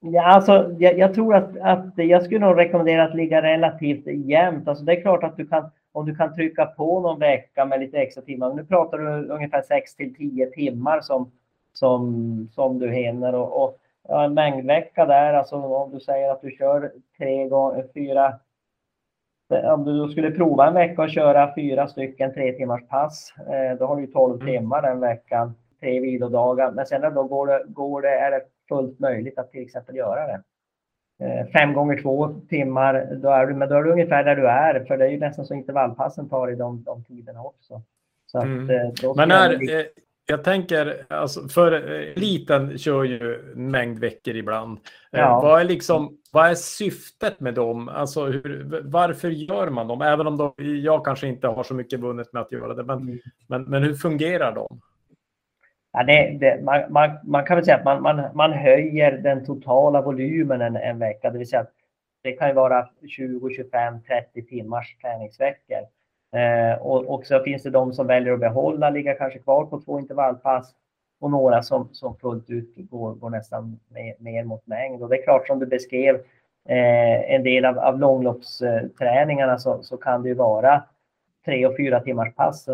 Ja, alltså, jag, jag, tror att, att jag skulle nog rekommendera att ligga relativt jämnt. Alltså, det är klart att du kan, om du kan trycka på någon vecka med lite extra timmar. Nu pratar du ungefär 6 till 10 timmar som, som, som du hinner. Och, och ja, en mängdvecka där, alltså om du säger att du kör tre gånger, fyra, om du skulle prova en vecka och köra fyra stycken tre timmars pass, eh, då har du 12 mm. timmar den veckan, tre vilodagar. Men sen då går det, går det, är det fullt möjligt att till exempel göra det. Eh, fem gånger två timmar, då är, du, men då är du ungefär där du är, för det är ju nästan så intervallpassen tar i de, de tiderna också. Så mm. att, eh, men är, eh, jag tänker, alltså, för eliten kör ju en mängd veckor ibland. Ja. Vad, är liksom, vad är syftet med dem? Alltså, hur, varför gör man dem? Även om de, jag kanske inte har så mycket vunnet med att göra det. Men, mm. men, men hur fungerar de? Ja, det, det, man, man, man, kan väl säga att man, man, man höjer den totala volymen en, en vecka. Det vill säga att det kan ju vara 20, 25, 30 timmars träningsveckor. Eh, och, och så finns det de som väljer att behålla, ligga kanske kvar på två intervallpass och några som, som fullt ut går, går nästan mer, mot mängd. Och det är klart som du beskrev, eh, en del av, av långloppsträningarna så, så kan det ju vara tre och fyra timmars pass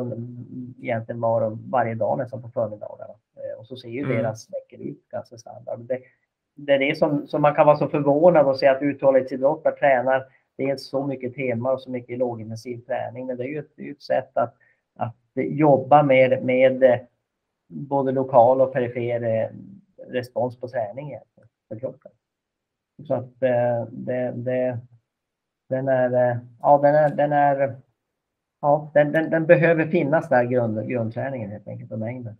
egentligen var varje dag nästan på förmiddagarna. Eh, och så ser ju mm. deras veckor ut ganska standard. Det, det är det som, som man kan vara så förvånad och se att uthållighetsidrottare tränar dels så mycket timmar och så mycket lågintensiv träning. Men det är ju ett, ett sätt att, att jobba med, med eh, både lokal och perifer eh, respons på träning för kroppen. Så att eh, det, det, den är, ja den är, den är ja, den, den, den, behöver finnas där, grund, grundträningen helt enkelt, och mängden.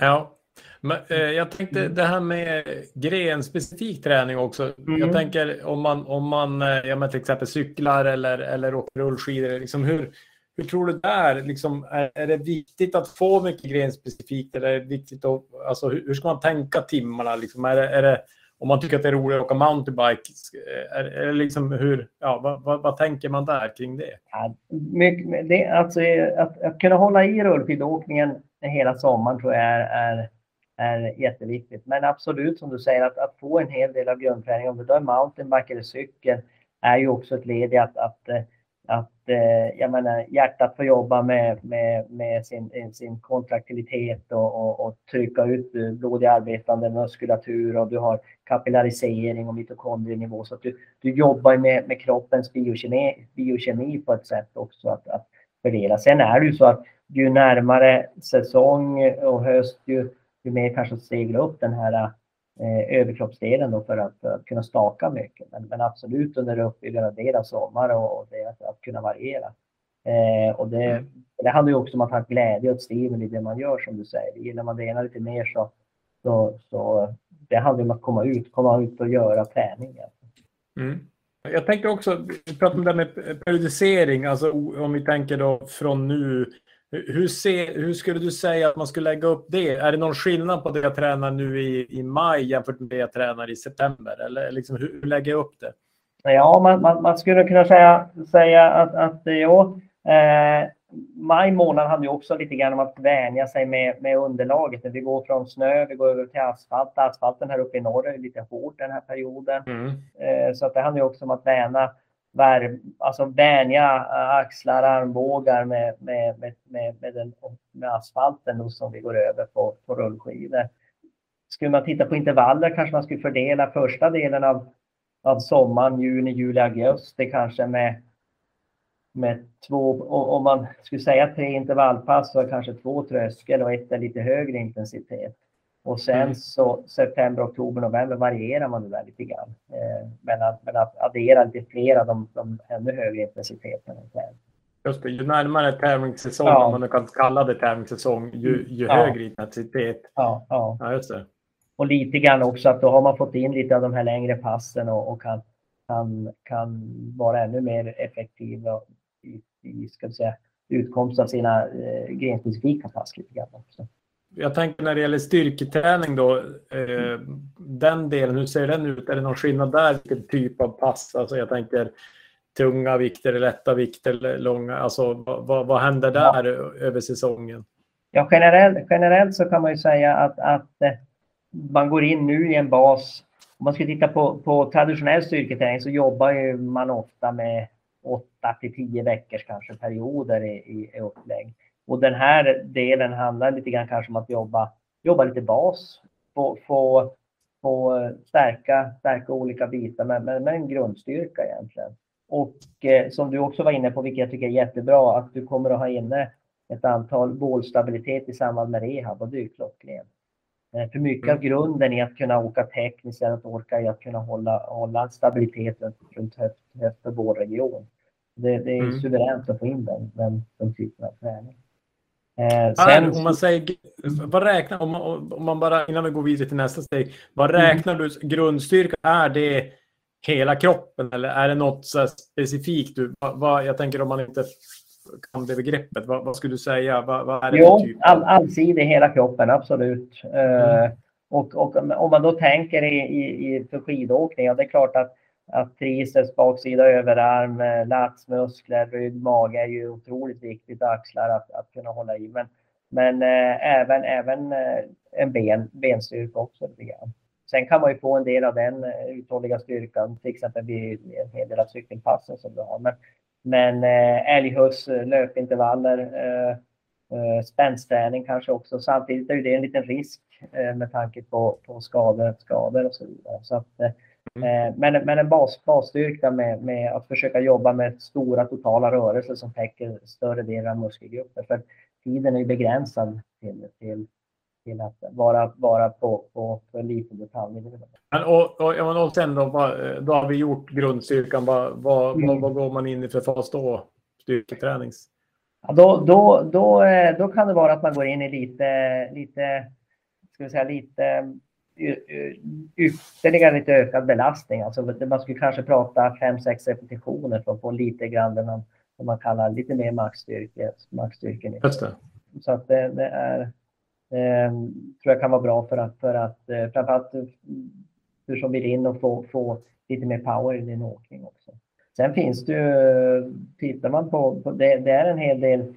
Ja, men, eh, jag tänkte det här med grenspecifik träning också. Mm. Jag tänker om man, om man eh, ja, till exempel cyklar eller, eller åker rullskidor, liksom hur, hur tror du där? Liksom, är, är det viktigt att få mycket grenspecifikt? Eller är det viktigt att, alltså, hur, hur ska man tänka timmarna? Liksom? Är, det, är det om man tycker att det är roligt att åka mountainbike, är, är liksom hur, ja, vad, vad, vad, tänker man där kring det? Ja, mycket, det alltså, att, att kunna hålla i rullskidåkningen hela sommaren tror jag är, är, är jätteviktigt. Men absolut som du säger, att, att få en hel del av grundträningen, om det då är mountainbike eller cykel, är ju också ett led i att, att att eh, jag menar, hjärtat får jobba med, med, med sin, sin kontraktivitet och, och, och trycka ut blod i arbetande muskulatur och du har kapillarisering och mitokondrienivå. Så att du, du jobbar med, med kroppens biokemi, biokemi på ett sätt också att, att fördela. Sen är det ju så att ju närmare säsong och höst, ju, ju mer kanske segla upp den här eh, överkroppsdelen då för att, för att, kunna staka mycket. Men, men absolut under uppbyggande del av sommar och, och det att, att kunna variera. Eh, och det, mm. det handlar ju också om att ha glädje och stimuli i det man gör som du säger. Gillar man det ena lite mer så, så, så det handlar om att komma ut, komma ut och göra träning. Mm. Jag tänker också, vi pratar om det med periodisering, alltså om vi tänker då från nu hur, ser, hur skulle du säga att man skulle lägga upp det? Är det någon skillnad på det jag tränar nu i, i maj jämfört med det jag tränar i september? Eller liksom, hur, lägger jag upp det? Ja, man, man, man skulle kunna säga, säga att, att ja, eh, maj månad handlar ju också lite grann om att vänja sig med, med underlaget. Vi går från snö, vi går över till asfalt. Asfalten här uppe i norr är lite hård den här perioden. Mm. Eh, så att det handlar ju också om att vänja värv, alltså vänja eh, axlar, armbågar med, med, med, med, med, den, med asfalten som vi går över på, på rullskidor. Skulle man titta på intervaller kanske man skulle fördela första delen av, av sommaren, juni, juli, augusti kanske med, med två, om man skulle säga tre intervallpass så är kanske två tröskel och ett är lite högre intensitet. Och sen mm. så september, oktober, november varierar man det där lite grann. Eh, men, att, men att addera lite fler av de, de ännu högre intensiteterna. Just det, ju närmare tävlingssäsong, ja. om man kan kalla det tävlingssäsong, ju, ju ja. högre intensitet. Ja, ja. ja, just det. Och lite grann också att då har man fått in lite av de här längre passen och, och kan, kan, kan vara ännu mer effektiva i, i ska säga, utkomst av sina eh, grenspecifika pass lite grann också. Jag tänker när det gäller styrketräning då, eh, den delen, hur ser den ut? Är det någon skillnad där, vilken typ av pass? Alltså jag tänker tunga vikter, lätta vikter, långa, alltså vad, vad händer där ja. över säsongen? Ja, generellt, generellt så kan man ju säga att, att eh, man går in nu i en bas. Om man ska titta på, på traditionell styrketräning så jobbar ju man ofta med 8 till 10 veckors kanske perioder i, i, i upplägg. Och den här delen handlar lite grann kanske om att jobba, jobba lite bas, få, få, få stärka, stärka olika bitar med, med, med en grundstyrka egentligen. Och eh, som du också var inne på, vilket jag tycker är jättebra, att du kommer att ha inne ett antal bålstabilitet i samband med rehab och det är klockrent. Eh, för mycket mm. av grunden i att kunna åka tekniskt att orka i att kunna hålla, hålla stabiliteten runt höft, höft och bålregion. Det, det är mm. suveränt att få in den, den, den typen av träning. Eh, sen, om man säger, vad räknar, om man, om man bara, innan vi går vidare till nästa steg, vad mm. räknar mm. du grundstyrka? Är det hela kroppen eller är det något specifikt? Du, vad, jag tänker om man inte kan det begreppet, vad, vad skulle du säga? Vad, vad är det jo, typ? all, allsidig hela kroppen, absolut. Mm. Uh, och, och om man då tänker i, i, i för skidåkning, ja, det är klart att att triceps, baksida överarm, eh, latsmuskler, rygg, mage är ju otroligt viktigt, axlar att, att kunna hålla i. Men, men eh, även, även eh, en ben, benstyrka också lite grann. Sen kan man ju få en del av den eh, uthålliga styrkan, till exempel vid en hel del av cykelpassen som du har. Men, men eh, älghuss, löpintervaller, eh, eh, spänstträning kanske också. Samtidigt är det en liten risk eh, med tanke på, på skador, skador och så vidare. Så att, eh, Mm. Eh, men, men en bas, basstyrka med, med att försöka jobba med stora totala rörelser som täcker större delar av muskelgrupper. För tiden är ju begränsad till, till, till att vara, vara på, på för liten detaljnivå. Men, och, och, och sen då, då har vi gjort grundstyrkan. Vad, vad, mm. vad går man in i för fas då? Styrketränings? Ja, då, då, då, eh, då kan det vara att man går in i lite, lite, ska vi säga, lite ytterligare lite ökad belastning. Alltså man skulle kanske prata 5-6 repetitioner för att få lite grann den man, man kallar lite mer maxstyrke. det. Så att det, det är, eh, tror jag kan vara bra för att, för att eh, framförallt du som vill in och få, få lite mer power i din åkning också. Sen finns det ju, tittar man på, på det, det är en hel del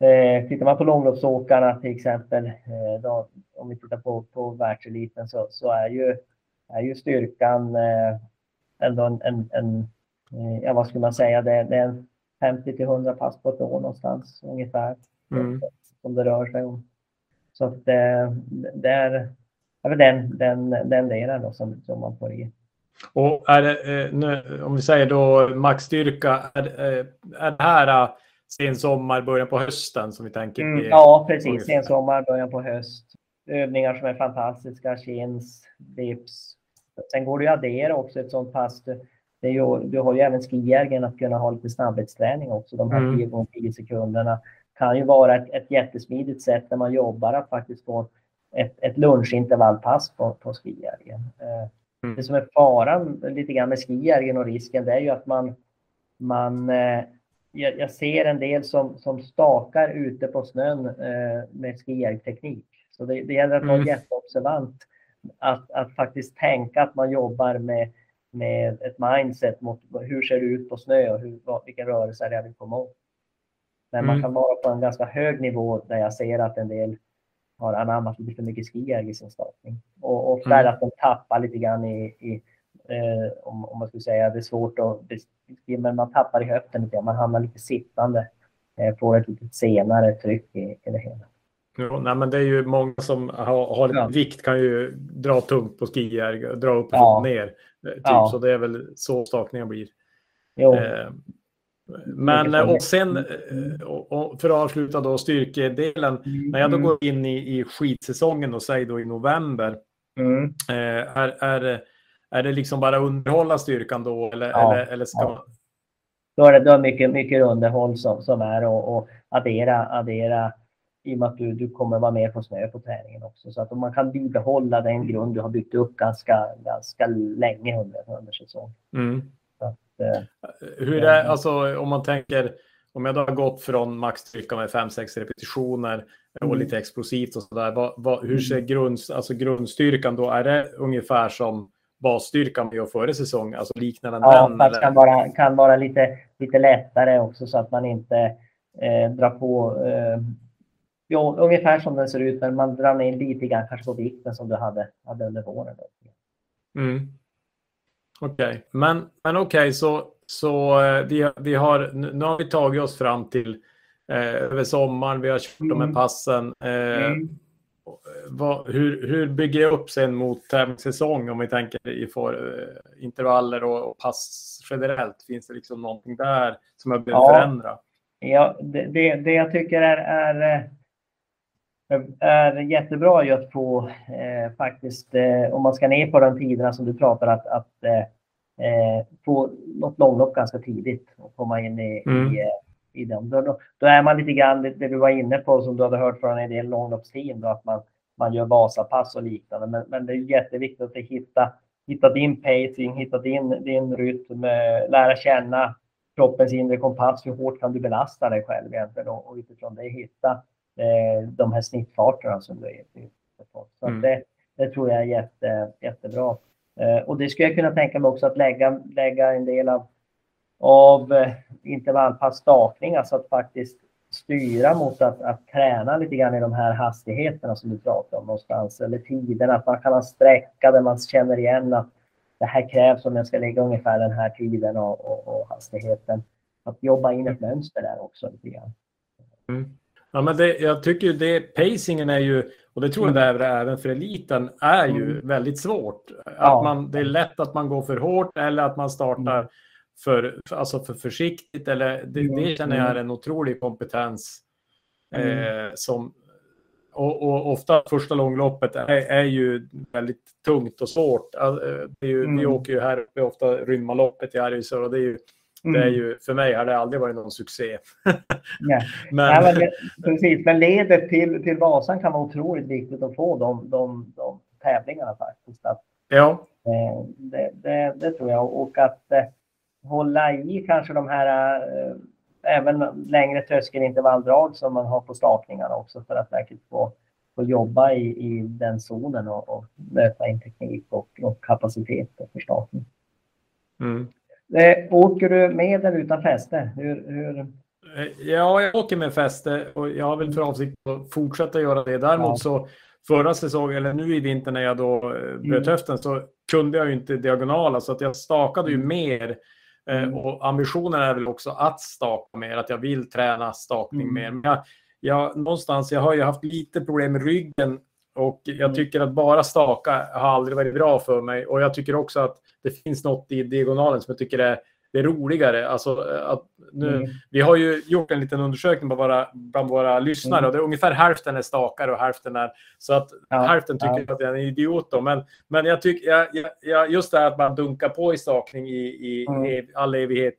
Eh, tittar man på långloppsåkarna till exempel, eh, då, om vi tittar på, på världseliten så, så är, ju, är ju styrkan eh, ändå en, en, en eh, ja vad skulle man säga, det, det är 50 till 100 pass på ett år någonstans ungefär. Mm. Som det rör sig om. Så att eh, det är, är den, den, den delen då som, som man får i. Och är det, eh, nu, om vi säger då maxstyrka, är, är det här sen sommar, början på hösten som vi tänker. Mm, ja, precis. Sen sommar, början på höst. Övningar som är fantastiska, chins, dips. Sen går det att addera också ett sånt pass. Är ju, du har ju även skijärgen att kunna ha lite snabbhetsträning också. De här mm. 10 gånger 10 sekunderna kan ju vara ett, ett jättesmidigt sätt när man jobbar att faktiskt få ett, ett lunchintervallpass på, på skijärgen. Eh, mm. Det som är faran lite grann med skijärgen och risken det är ju att man, man eh, jag, jag, ser en del som, som stakar ute på snön eh, med skijärgteknik. Så det, det gäller att vara mm. jätteobservant. Att, att faktiskt tänka att man jobbar med, med ett mindset mot hur ser det ut på snö och hur, vilka rörelser jag vill komma åt. Men mm. man kan vara på en ganska hög nivå där jag ser att en del har anammat lite för mycket skijärg i sin stakning. Och ofta är det mm. att de tappar lite grann i, i eh, om, om man skulle säga, det är svårt att beskriva, men man tappar i höften lite, man hamnar lite sittande, eh, får ett lite senare tryck i, i det hela. Ja, nej, men det är ju många som har, har ja. vikt kan ju dra tungt på skier, dra upp och ja. ner. Eh, typ, ja. Så det är väl så stakningen blir. Jo. Eh, men och sen, eh, och för att avsluta då styrkedelen, mm. när jag då mm. går in i, i skidsäsongen och säger då i november, mm. eh, är, är är det liksom bara underhålla styrkan då? Eller, ja, eller, eller ska ja. Då är det, då är mycket, mycket underhåll som, som är och, och addera, addera i och med att du, du kommer vara med på snö på träningen också. Så att man kan bibehålla den grund du har byggt upp ganska, ganska länge under, under säsong. Mm. eh, Hur är, alltså om man tänker, om jag då har gått från maxstyrka med 5-6 repetitioner och Mm. lite explosivt och sådär, hur ser grund, alltså grundstyrkan då? Är det ungefär som basstyrkan vi gör före säsong? Alltså liknar den Ja, den? eller? kan vara, kan vara lite, lite lättare också så att man inte eh, drar på. Eh, jo, ungefär som den ser ut, men man drar ner lite grann kanske på vikten som du hade, hade under våren. Mm. Okej, men, men okej, så, så eh, vi, vi har, nu har vi tagit oss fram till eh, över sommaren, vi har kört de här Mm. passen. Eh, Mm. Vad, hur, hur bygger jag upp sen mot tävlingssäsong om vi tänker i för, eh, intervaller och, och pass generellt? Finns det liksom någonting där som jag behöver Ja. förändra? Ja, det, det, det jag tycker är, är, eh, är jättebra att få eh, faktiskt, eh, om man ska ner på de tiderna som du pratar, att, att eh, eh, få något långlopp ganska tidigt och komma in i, Mm. i, i dem. Då, då, då är man lite grann det, det du var inne på som du hade hört från en del långloppsteam, då, att man, man gör Vasapass och liknande. Men, men det är jätteviktigt att hitta, hitta din pacing, hitta din, din rytm, eh, lära känna kroppens inre kompass. Hur hårt kan du belasta dig själv egentligen och, och utifrån det hitta eh, de här snittfarterna som du är ute på. Så Mm. det, det tror jag är jätte, jättebra. Eh, och det skulle jag kunna tänka mig också att lägga, lägga en del av, av eh, intervallpass stakning, alltså att faktiskt styra mot att, att träna lite grann i de här hastigheterna som du pratar om någonstans, eller tiden, att man kan ha sträcka där man känner igen att det här krävs om jag ska lägga ungefär den här tiden och, och, och hastigheten. Att jobba in ett mönster där också lite grann. Ja, men det, jag tycker ju det, pacingen är ju, och det tror jag det är även för eliten, är ju Mm. väldigt svårt. Att Ja. man, det är lätt att man går för hårt eller att man startar Mm. För, alltså för försiktigt. Eller, det, Mm, det känner jag är mm. en otrolig kompetens. Mm. Eh, som, och, och ofta första långloppet är, är ju väldigt tungt och svårt. Eh, Det är ju, Vi Mm. åker ju här uppe ofta Rymmaloppet i Arvidsjaur och det är ju, det är ju, för mig har det aldrig varit någon succé. Ja. Men, Nej, men det, precis, men ledet till, till Vasan kan vara otroligt viktigt att få de, de, de tävlingarna faktiskt. Att, ja, eh, det, det, det tror jag. Och att eh, hålla i kanske de här eh, även längre tröskelintervalldrag som man har på stakningarna också för att verkligen få, få jobba i, i den zonen och, och möta in teknik och, och kapacitet för stakning. mm. Eh, åker du med eller utan fäste? Hur, hur, Eh, Ja, jag åker med fäste och jag har väl för avsikt att fortsätta göra det. Däremot Ja. så förra säsongen, eller nu i vinter när jag då eh, bröt Mm. höften, så kunde jag ju inte diagonala så att jag stakade ju mer. Eh, Mm. Och ambitionen är väl också att staka mer, att jag vill träna stakning Mm. mer. Men jag, jag, någonstans, jag har ju haft lite problem med ryggen och jag Mm. tycker att bara staka har aldrig varit bra för mig. Och jag tycker också att det finns något i diagonalen som jag tycker är, det är roligare. Alltså, eh, att nu, Mm. vi har ju gjort en liten undersökning på våra, bland våra lyssnare Mm. och det är ungefär hälften är stakare och hälften är... Så att Ja, hälften tycker ja. att jag är en idiot då. Men, men jag tycker, jag, jag, just det här att man dunkar på i stakning i, i, Mm. i all evighet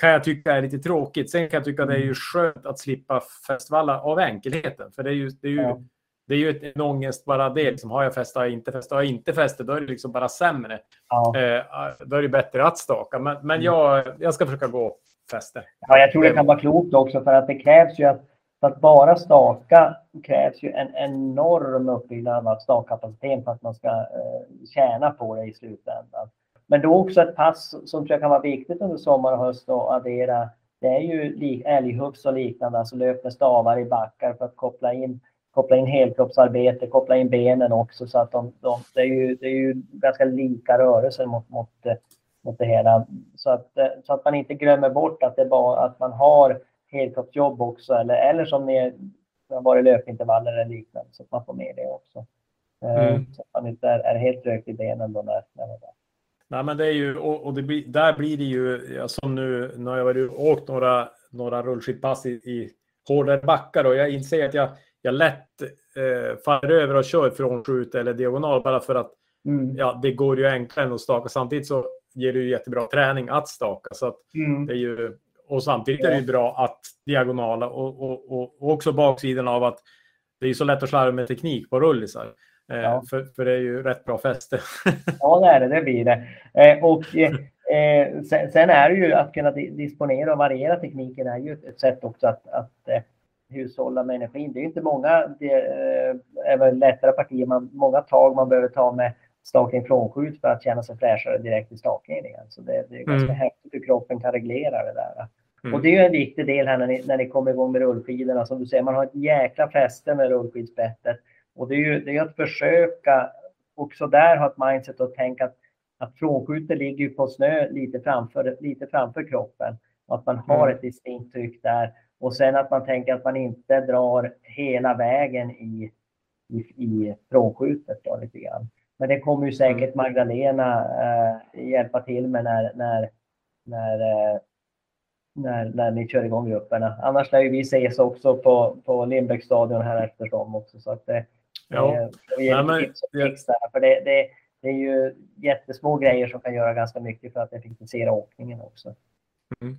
kan jag tycka är lite tråkigt. Sen kan jag tycka att det är ju skönt att slippa festivaler av enkelheten. För det är ju, det är ju, Ja. Det är ju ett- en ångest bara det. Liksom, har jag fäste, har jag inte fäste? Har jag inte fäste, då är det liksom bara sämre. ja. Eh, då är det bättre att staka. Men, men Mm. jag, jag ska försöka gå fäste. Ja, jag tror det kan vara klokt också för att det krävs ju att, för att bara staka krävs ju en enorm uppbyggnad av stakkapaciteten för att man ska eh, tjäna på det i slutändan. Men då också ett pass som tror jag kan vara viktigt under sommar och höst att addera. Det är ju älghufs och liknande, alltså löp med stavar i backar för att koppla in koppla in helkroppsarbete, koppla in benen också så att de, de det, är ju, det är ju ganska lika rörelser mot, mot, eh, mot det hela. Så att, eh, så att man inte glömmer bort att, det bara, att man har helkroppsjobb också eller, eller som ni har varit löpintervaller eller liknande så att man får med det också. Eh, Mm. Så att man inte är, är helt rökt i benen då när, när man Nej, men det är ju, och, och det blir, där blir det ju, ja, som nu när jag varit åkt några, några rullskidpass i, i hårdare backar och jag inser att jag, jag lätt eh, faller över och kör från skjut eller diagonal bara för att mm. ja, det går ju enklare än att staka. Samtidigt så ger det ju jättebra träning att staka. Så att Mm. det är ju, och samtidigt är det ju bra att diagonala och, och, och, och också baksidan av att det är så lätt att slarva med teknik på rullisar. Eh, Ja. för, för det är ju rätt bra fäste. Ja, det är det. Det blir det. Eh, och eh, Eh, sen, sen, är det ju att kunna disponera och variera tekniken är ju ett sätt också att, att eh, hushålla med energin. Det är inte många, det eh, är väl lättare partier, man, många tag man behöver ta med stakning frånskjut för att känna sig fräschare direkt i stakningen igen. Så det, det är ganska mm. häftigt hur kroppen kan reglera det där. Mm. Och det är ju en viktig del här när ni, när ni kommer igång med rullskidorna. Som du säger, man har ett jäkla fäste med rullskidsbettet. Och det är ju det är att försöka också där ha ett mindset och tänka att, att frånskjutet ligger på snö lite framför, lite framför kroppen. Och att man har mm. ett distinkt tryck där. Och sen att man tänker att man inte drar hela vägen i, i, i frånskjutet då, lite grann. Men det kommer ju säkert mm. Magdalena eh, hjälpa till med när, när, när, eh, när, när ni kör igång grupperna. Annars lär ju vi ses också på, på Lindbäcksstadion här eftersom också. Så att det, ja. det ger Nej, tips och tricks där. För det, det, det är ju jättesmå grejer som kan göra ganska mycket för att effektivisera åkningen också. Mm.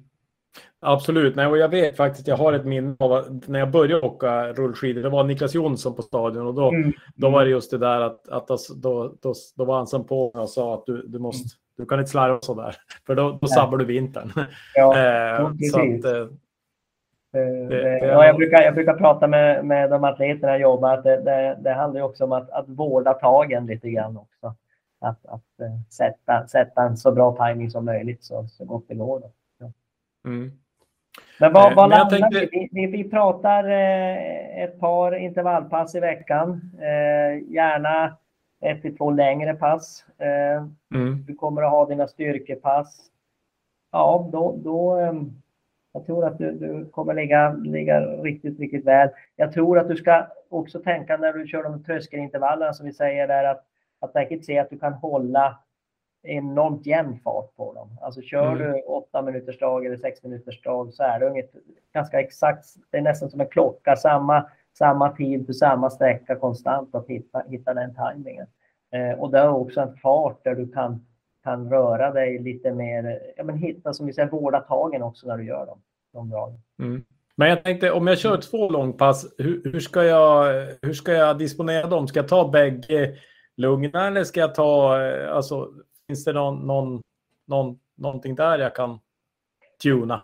Absolut, Nej, och jag vet faktiskt, jag har ett minne av när jag började åka rullskidor, det var Niklas Jonsson på stadion och då, mm. då var det just det där att, att då, då, då var han som på och sa att du, du måste, du kan inte slarva så där, för då, då sabbar du vintern. Ja, eh, så att, eh, det, det, ja, jag, brukar, jag brukar prata med, med de atleterna jag jobbar att det, det, det handlar också om att, att vårda tagen lite grann också. Att, att uh, sätta, sätta en så bra timing som möjligt så, så gott det går. Då. Mm. Men vad, eh, vad landar tänkte... vi? vi? Vi pratar eh, ett par intervallpass i veckan. Eh, gärna ett till två längre pass. Mm. Du kommer att ha dina styrkepass. Ja, då, då ehm, jag tror att du, du kommer ligga, ligga riktigt, riktigt väl. Jag tror att du ska också tänka när du kör de tröskelintervallerna som vi säger där att, att säkert se att du kan hålla enormt jämn fart på dem. Alltså kör mm. du åtta minuters drag eller sex minuters drag så är det inget, ganska exakt, det är nästan som en klocka, samma, samma tid för samma sträcka konstant att hitta, hitta den tajmingen. Eh, och det är också en fart där du kan, kan röra dig lite mer, ja men hitta som vi säger, vårda tagen också när du gör dem, de dragen. Mm. Men jag tänkte om jag kör två långpass, hur, hur, ska jag, hur ska jag disponera dem? Ska jag ta bägge lugna eller ska jag ta, eh, alltså Finns det någon, någon, någon, någonting där jag kan tuna?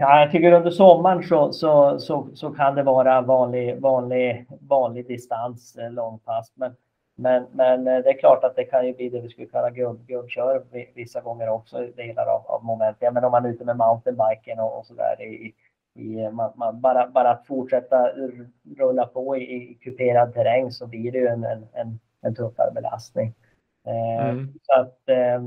Ja, jag tycker under sommaren så, så, så, så kan det vara vanlig, vanlig, vanlig distans, eh, långpass. Men, men, men eh, det är klart att det kan ju bli det vi skulle kalla gubbkör vissa gånger också, delar av, av momentet. Ja, men om man är ute med mountainbiken och, och så där i, i, eh, man, man, bara, bara att fortsätta rulla på i, i kuperad terräng så blir det ju en, en, en, en tuffare belastning. Eh, mm. Så att eh,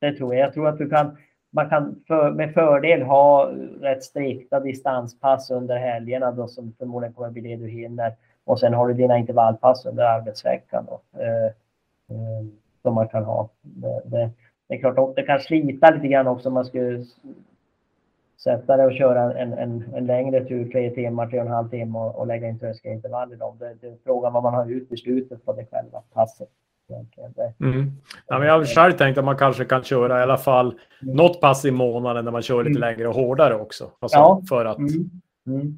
det tror jag. Jag tror att du kan, man kan för, med fördel ha rätt strikta distanspass under helgerna då, som förmodligen kommer bli det du hinner. Och sen har du dina intervallpass under arbetsveckan då, eh, som man kan ha. Det, det, det är klart att det kan slita lite grann också om man skulle sätta dig och köra en, en, en längre tur, tre timmar, tre och en halv timme och, och lägga in tröskelintervall i dem. Det, det är frågan vad man har ut i slutet på det själva passet. Mm. Ja, men jag har själv tänkt att man kanske kan köra i alla fall mm. något pass i månaden när man kör lite mm. längre och hårdare också. Alltså ja. för att... Mm. mm.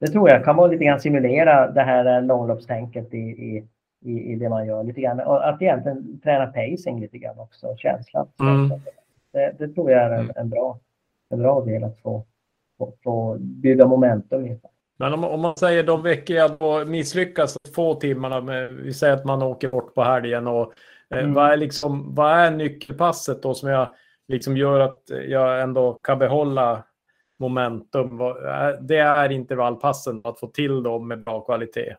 Det tror jag kan vara lite grann simulera det här långloppstänket i, i, i, i det man gör lite grann. Och att egentligen träna pacing lite grann också, känslan. Mm. Det, det, tror jag är en, en, bra, en bra del att få, få, få bygga momentum i. Men om, om, man säger de veckor jag då misslyckas få timmarna, med, vi säger att man åker bort på helgen och eh, mm. vad, är liksom, vad är nyckelpasset då som jag liksom gör att jag ändå kan behålla momentum? Det är intervallpassen, att få till dem med bra kvalitet.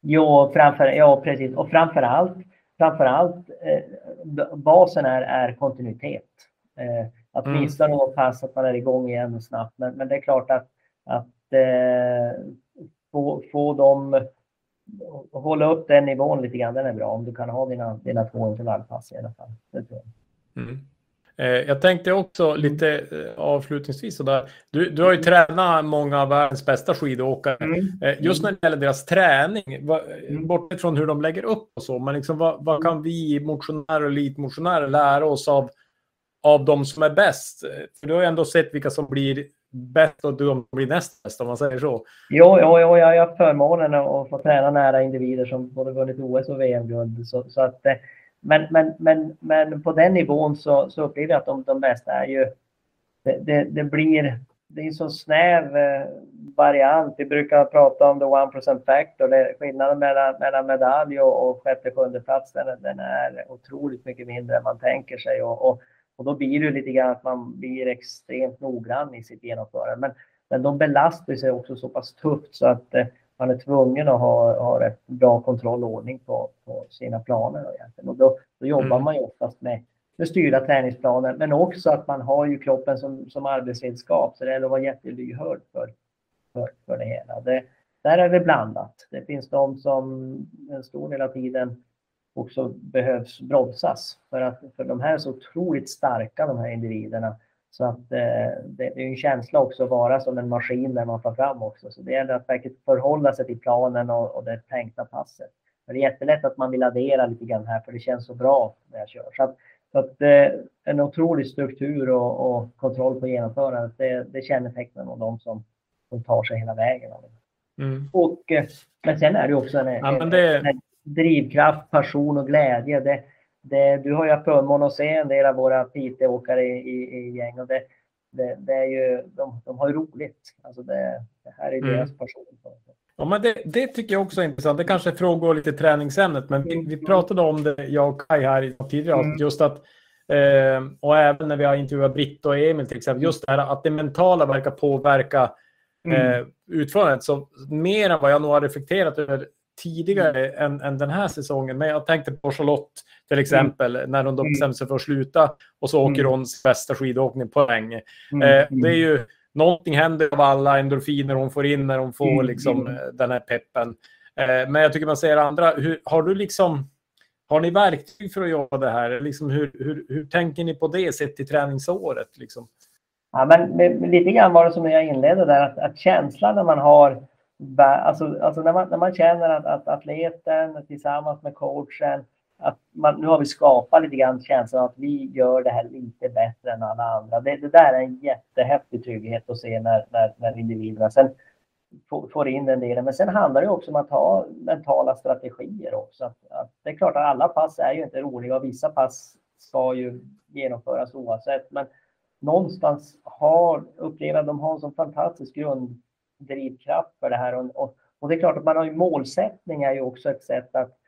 Jo, framför, ja precis. Och framför allt, framför allt eh, basen är, är kontinuitet. Eh, att missa mm. något pass, att man är igång igen snabbt. Men, men det är klart att, att eh, få, få dem hålla upp den nivån lite grann, den är bra. Om du kan ha dina, dina två intervallpass i alla fall. Det tror jag. Mm. Eh, jag tänkte också lite eh, avslutningsvis sådär. Du, du har ju tränat många av världens bästa skidåkare. Mm. Eh, just när det gäller deras träning, mm. bortsett från hur de lägger upp och så, men liksom, vad, vad kan vi motionärer och elitmotionärer lära oss av, av de som är bäst? För du har ju ändå sett vilka som blir bäst och de blir näst bäst om man säger så. Jo, jo, jo jag har haft förmånen att få träna nära individer som både vunnit OS och VM-guld. Så, så, att eh, men, men, men, men på den nivån så, så upplever jag att de, de bästa är ju... Det, det, det blir... Det är en så snäv eh, variant. Vi brukar prata om the one percent factor. Det, skillnaden mellan, mellan medalj och, och sjätte, sjunde plats den, den är otroligt mycket mindre än man tänker sig. Och, och, och då blir det lite grann att man blir extremt noggrann i sitt genomförande. Men, men de belastar sig också så pass tufft så att eh, man är tvungen att ha, ha rätt bra kontroll och ordning på, på sina planer. Och, och då, då jobbar mm. man ju oftast med, med styrda träningsplaner, men också att man har ju kroppen som, som arbetsredskap. Så det gäller att vara jättelyhörd för, för, för det hela. Det, där är det blandat. Det finns de som en stor del av tiden också behövs bromsas för att för de här är så otroligt starka de här individerna så att eh, det, är en känsla också att vara som en maskin där man får fram också. Så det gäller att verkligen förhålla sig till planen och, och det tänkta passet. Men det är jättelätt att man vill addera lite grann här för det känns så bra när jag kör. Så att, så att eh, en otrolig struktur och, och kontroll på genomförandet, det, det kännetecknar nog de som, som tar sig hela vägen. Mm. Och, eh, men sen är det också en, ja, det... en, en drivkraft, passion och glädje. Det, det, du har ju haft förmånen att se en del av våra Piteå-åkare i, i, i, gäng och det, det, det, är ju, de, de har ju roligt. Alltså det, det här är mm. deras passion. Ja, men det, det, tycker jag också är intressant. Det kanske frågar lite träningsämnet, men vi, vi, pratade om det, jag och Kai här tidigare, mm. just att eh, och även när vi har intervjuat Britt och Emil till exempel, just det här att det mentala verkar påverka mm. eh, utförandet. Så mer än vad jag nog har reflekterat över tidigare mm. än, än den här säsongen. Men jag tänkte på Charlotte till mm. exempel, mm. när hon då mm. bestämde sig för att sluta och så åker hon bästa skidåkning på länge. Eh, det är ju, någonting händer av alla endorfiner hon får in när hon får liksom, eh, den här peppen. Eh, men jag tycker man ser andra, hur, har du liksom har ni verktyg för att jobba det här? Liksom hur, hur, hur tänker ni på det sett till träningsåret? Liksom? Ja, men, men, lite grann var det som jag inledde där, att, att känslan när man har Alltså, alltså när, man, när man känner att, att atleten tillsammans med coachen, att man, nu har vi skapat lite grann känslan att vi gör det här lite bättre än alla andra. Det, det där är en jättehäftig trygghet att se när, när, när individerna sen får, får in den delen. Men sen handlar det också om att ha mentala strategier också. Att, att det är klart att alla pass är ju inte roliga och vissa pass ska ju genomföras oavsett. Men någonstans har, upplever att de har en så fantastisk grund drivkraft för det här. Och, och, och, det är klart att man har ju målsättning är ju också ett sätt att,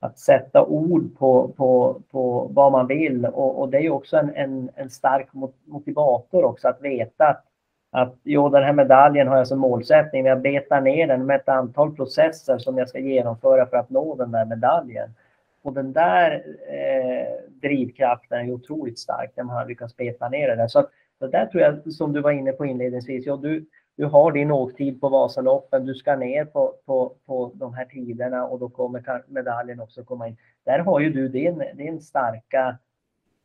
att sätta ord på, på, på vad man vill. Och, och det är ju också en, en, en stark motivator också att veta att, att jo, den här medaljen har jag som målsättning, men jag betar ner den med ett antal processer som jag ska genomföra för att nå den där medaljen. Och den där eh, drivkraften är otroligt stark när man har lyckats beta ner det där. Så, så där tror jag, som du var inne på inledningsvis, ja, du, du har din åktid på Vasaloppen, du ska ner på, på, på de här tiderna och då kommer medaljen också komma in. Där har ju du din, din starka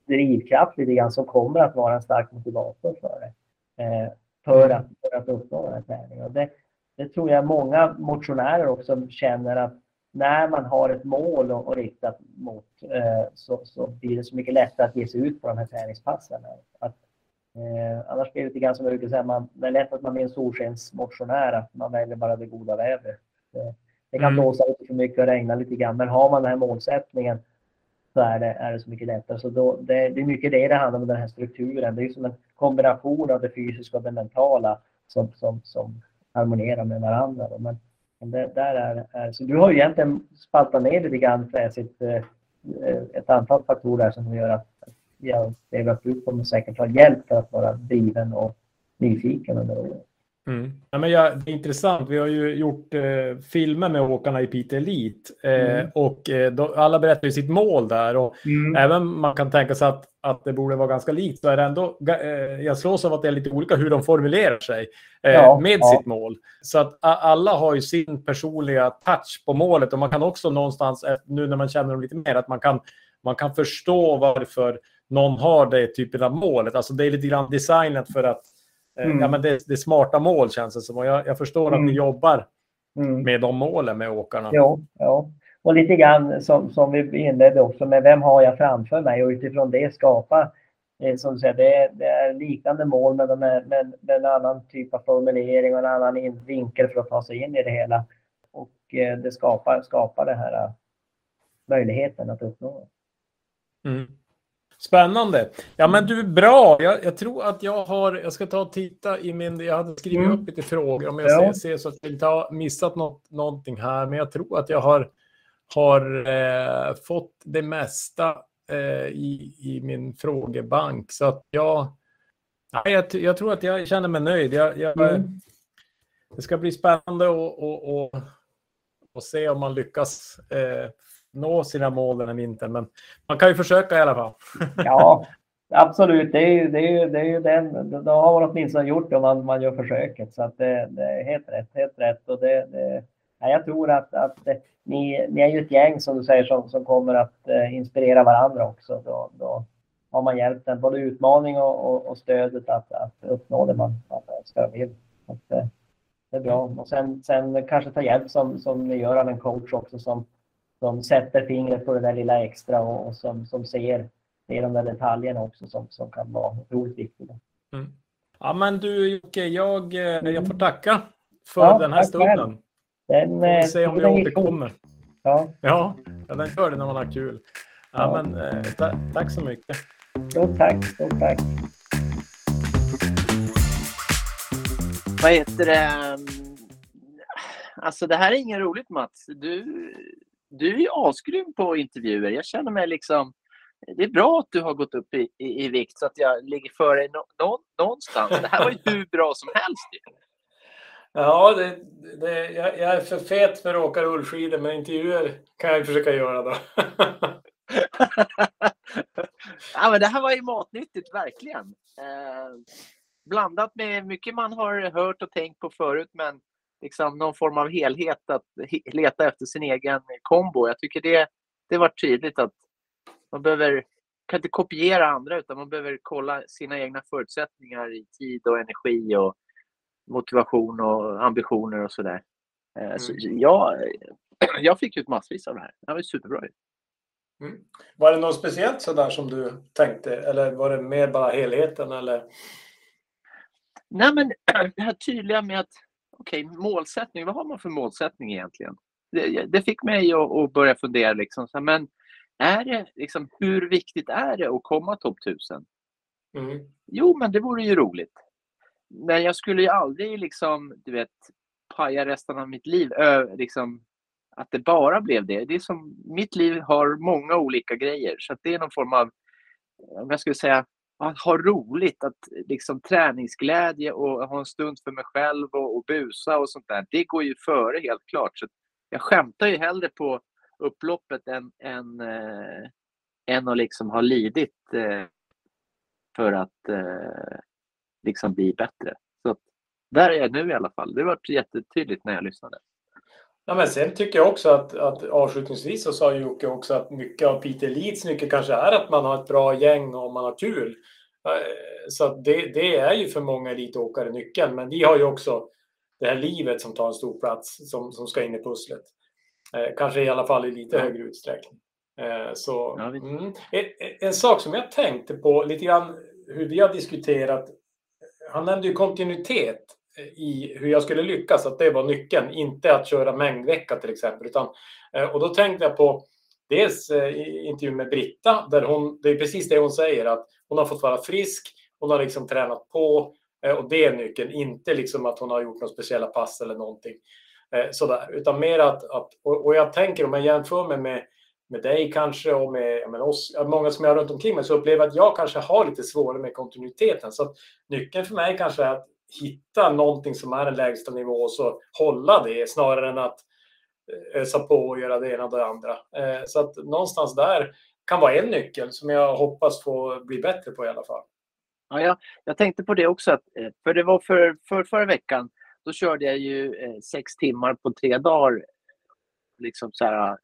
drivkraft lite grann som kommer att vara en stark motivator för dig. Eh, för, att, för att uppnå den här träningen. Det, det tror jag många motionärer också känner att när man har ett mål och, och riktat mot eh, så, så blir det så mycket lättare att ge sig ut på de här träningspassen. Att, Eh, annars blir det lite grann som jag brukar säga, man, det är lätt att man blir en solskensmotionär, att man väljer bara det goda vädret. Det, det kan mm. blåsa lite för mycket och regna lite grann, men har man den här målsättningen så är det, är det så mycket lättare. Så då, det, det är mycket det det handlar om, den här strukturen. Det är som en kombination av det fysiska och det mentala som, som, som harmonerar med varandra. Men, men det, där är, är, så du har ju egentligen spaltat ner lite grann fräsigt eh, ett antal faktorer som gör att jag upplever att du kommer säkert ha hjälp för att vara driven och nyfiken under året. Mm. Ja, men ja, det är intressant. Vi har ju gjort eh, filmer med åkarna i Piteå Elite eh, mm. och eh, då, alla berättar ju sitt mål där och mm. även man kan tänka sig att, att det borde vara ganska likt så är det ändå. Eh, jag slås av att det är lite olika hur de formulerar sig eh, ja, med ja. sitt mål så att alla har ju sin personliga touch på målet och man kan också någonstans eh, nu när man känner dem lite mer att man kan man kan förstå varför någon har det typen av målet. Alltså det är lite grann designat för att eh, mm. ja, men det, det är smarta mål känns det som. Och jag, jag förstår mm. att ni jobbar mm. med de målen med åkarna. Ja, ja. och lite grann som, som vi inledde också med vem har jag framför mig och utifrån det skapa eh, som du säger, det, är, det är liknande mål men med, med, med en annan typ av formulering och en annan vinkel för att ta sig in i det hela. Och eh, det skapar, skapar det här möjligheten att uppnå. Mm. Spännande. Ja, men du, bra. Jag, jag, tror att jag har... Jag ska ta och titta i min... Jag hade skrivit Mm. upp lite frågor om jag Ja. ser, ser så att jag inte har missat något, någonting här. Men jag tror att jag har, har eh, fått det mesta eh, i, i min frågebank. Så att jag... Nej, jag, jag tror att jag känner mig nöjd. Jag, jag, Mm. Det ska bli spännande att och, och, och se om man lyckas eh, nå sina mål den här vintern. Men man kan ju försöka i alla fall. Ja, absolut. Det är ju, det är ju, det är ju den. Då har man åtminstone gjort det om man, man gör försöket. Så att det, det är helt rätt. Helt rätt. Och det, det, ja, jag tror att, att ni, ni är ju ett gäng som du säger som, som kommer att eh, inspirera varandra också. Då, då har man hjälpt en både utmaning och, och, och stödet att, att uppnå det man, man önskar och vill. Att, eh, det är bra. Och sen, sen kanske ta hjälp som, som ni gör av en coach också som, som sätter fingret på det där lilla extra och, och som, som ser, ser de där detaljerna också som, som kan vara otroligt viktiga. Mm. Ja, men du Jocke, jag, eh, jag får tacka för Ja, den här stunden. Den, Får vi eh, se om jag återkommer. Ja, Ja, ja den gör det när man har kul. Ja, Ja. men, eh, ta, tack så mycket. stort tack. Stort tack. Vad heter det? mm, Alltså det här är inget roligt Mats. Du, du är ju asgrym på intervjuer. Jag känner mig liksom... Det är bra att du har gått upp i, i, i vikt så att jag ligger före dig nå, nå, någonstans. Det här var ju hur bra som helst. Ja, det, det, jag, jag är för fet för att åka rullskidor, men intervjuer kan jag försöka göra då. ja, men det här var ju matnyttigt, verkligen. Eh, blandat med mycket man har hört och tänkt på förut, men liksom någon form av helhet att leta efter sin egen kombo. Jag tycker det, det var tydligt att man behöver kan inte kopiera andra utan man behöver kolla sina egna förutsättningar i tid och energi och motivation och ambitioner och sådär. Eh, Så jag, jag fick ut massvis av det här. Det var superbra. Mm. Var det något speciellt sådär som du tänkte? Eller var det mer bara helheten? Eller? Nej, men det här tydliga med att okej, målsättning, vad har man för målsättning egentligen? Det, det fick mig att, att börja fundera liksom, så här, men är det liksom, hur viktigt är det att komma topp 1000? Mm. Jo, men det vore ju roligt. Men jag skulle ju aldrig liksom, du vet, paja resten av mitt liv. Ö, liksom, att det bara blev det. det är som, mitt liv har många olika grejer. Så det är någon form av, om jag skulle säga, att ha roligt, att liksom träningsglädje och ha en stund för mig själv och, och busa och sånt där. Det går ju före helt klart. Så jag skämtar ju hellre på upploppet än, än, eh, än att liksom ha lidit eh, för att eh, liksom bli bättre. Så där är jag nu i alla fall. Det var jättetydligt när jag lyssnade. Ja, men sen tycker jag också att, att avslutningsvis så sa Jocke också att mycket av Peter Leeds nyckel kanske är att man har ett bra gäng och man har kul. Eh, Så det, det är ju för många elitåkare nyckeln. Men vi har ju också det här livet som tar en stor plats som, som ska in i pusslet. Eh, kanske i alla fall i lite Ja. högre utsträckning. Eh, så, Ja, mm. en, en sak som jag tänkte på lite grann hur vi har diskuterat. Han nämnde ju kontinuitet Eh, i hur jag skulle lyckas, att det var nyckeln. Inte att köra mängdvecka till exempel. Utan, eh, och då tänkte jag på dels eh, intervjun med Britta, där hon, det är precis det hon säger, att hon har fått vara frisk, hon har liksom tränat på och det är nyckeln. Inte liksom att hon har gjort några speciella pass eller någonting sådär, utan mer att, att och, jag tänker om jag jämför mig med med dig kanske och med oss, många som jag har runt omkring mig så upplever jag att jag kanske har lite svårare med kontinuiteten. Så att nyckeln för mig kanske är att hitta någonting som är en lägsta nivå och så hålla det snarare än att eh, ösa på och göra det ena och det andra. Eh, Så att någonstans där kan vara en nyckel som jag hoppas få bli bättre på i alla fall. Ja, jag, jag tänkte på det också, att, eh, för det var för, för förra veckan, då körde jag ju eh, sex timmar på tre dagar. Liksom så här,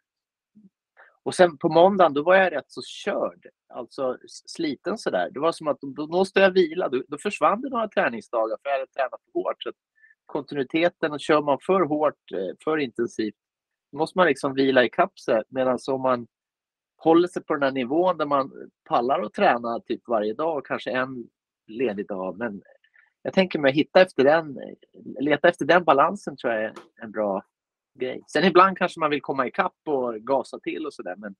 och sen på måndagen, då var jag rätt så körd, alltså sliten sådär. Det var som att då måste jag vila. Då, då försvann det några träningsdagar för jag hade tränat för hårt. Så att kontinuiteten, och kör man för hårt, eh, för intensivt, då måste man liksom vila i sig. Medan om man håller sig på den här nivån där man pallar att träna typ varje dag och kanske en ledig dag. Men jag tänker mig hitta efter den, eh, leta efter den balansen tror jag är en bra grej. Sen ibland kanske man vill komma ikapp och gasa till och sådär. Men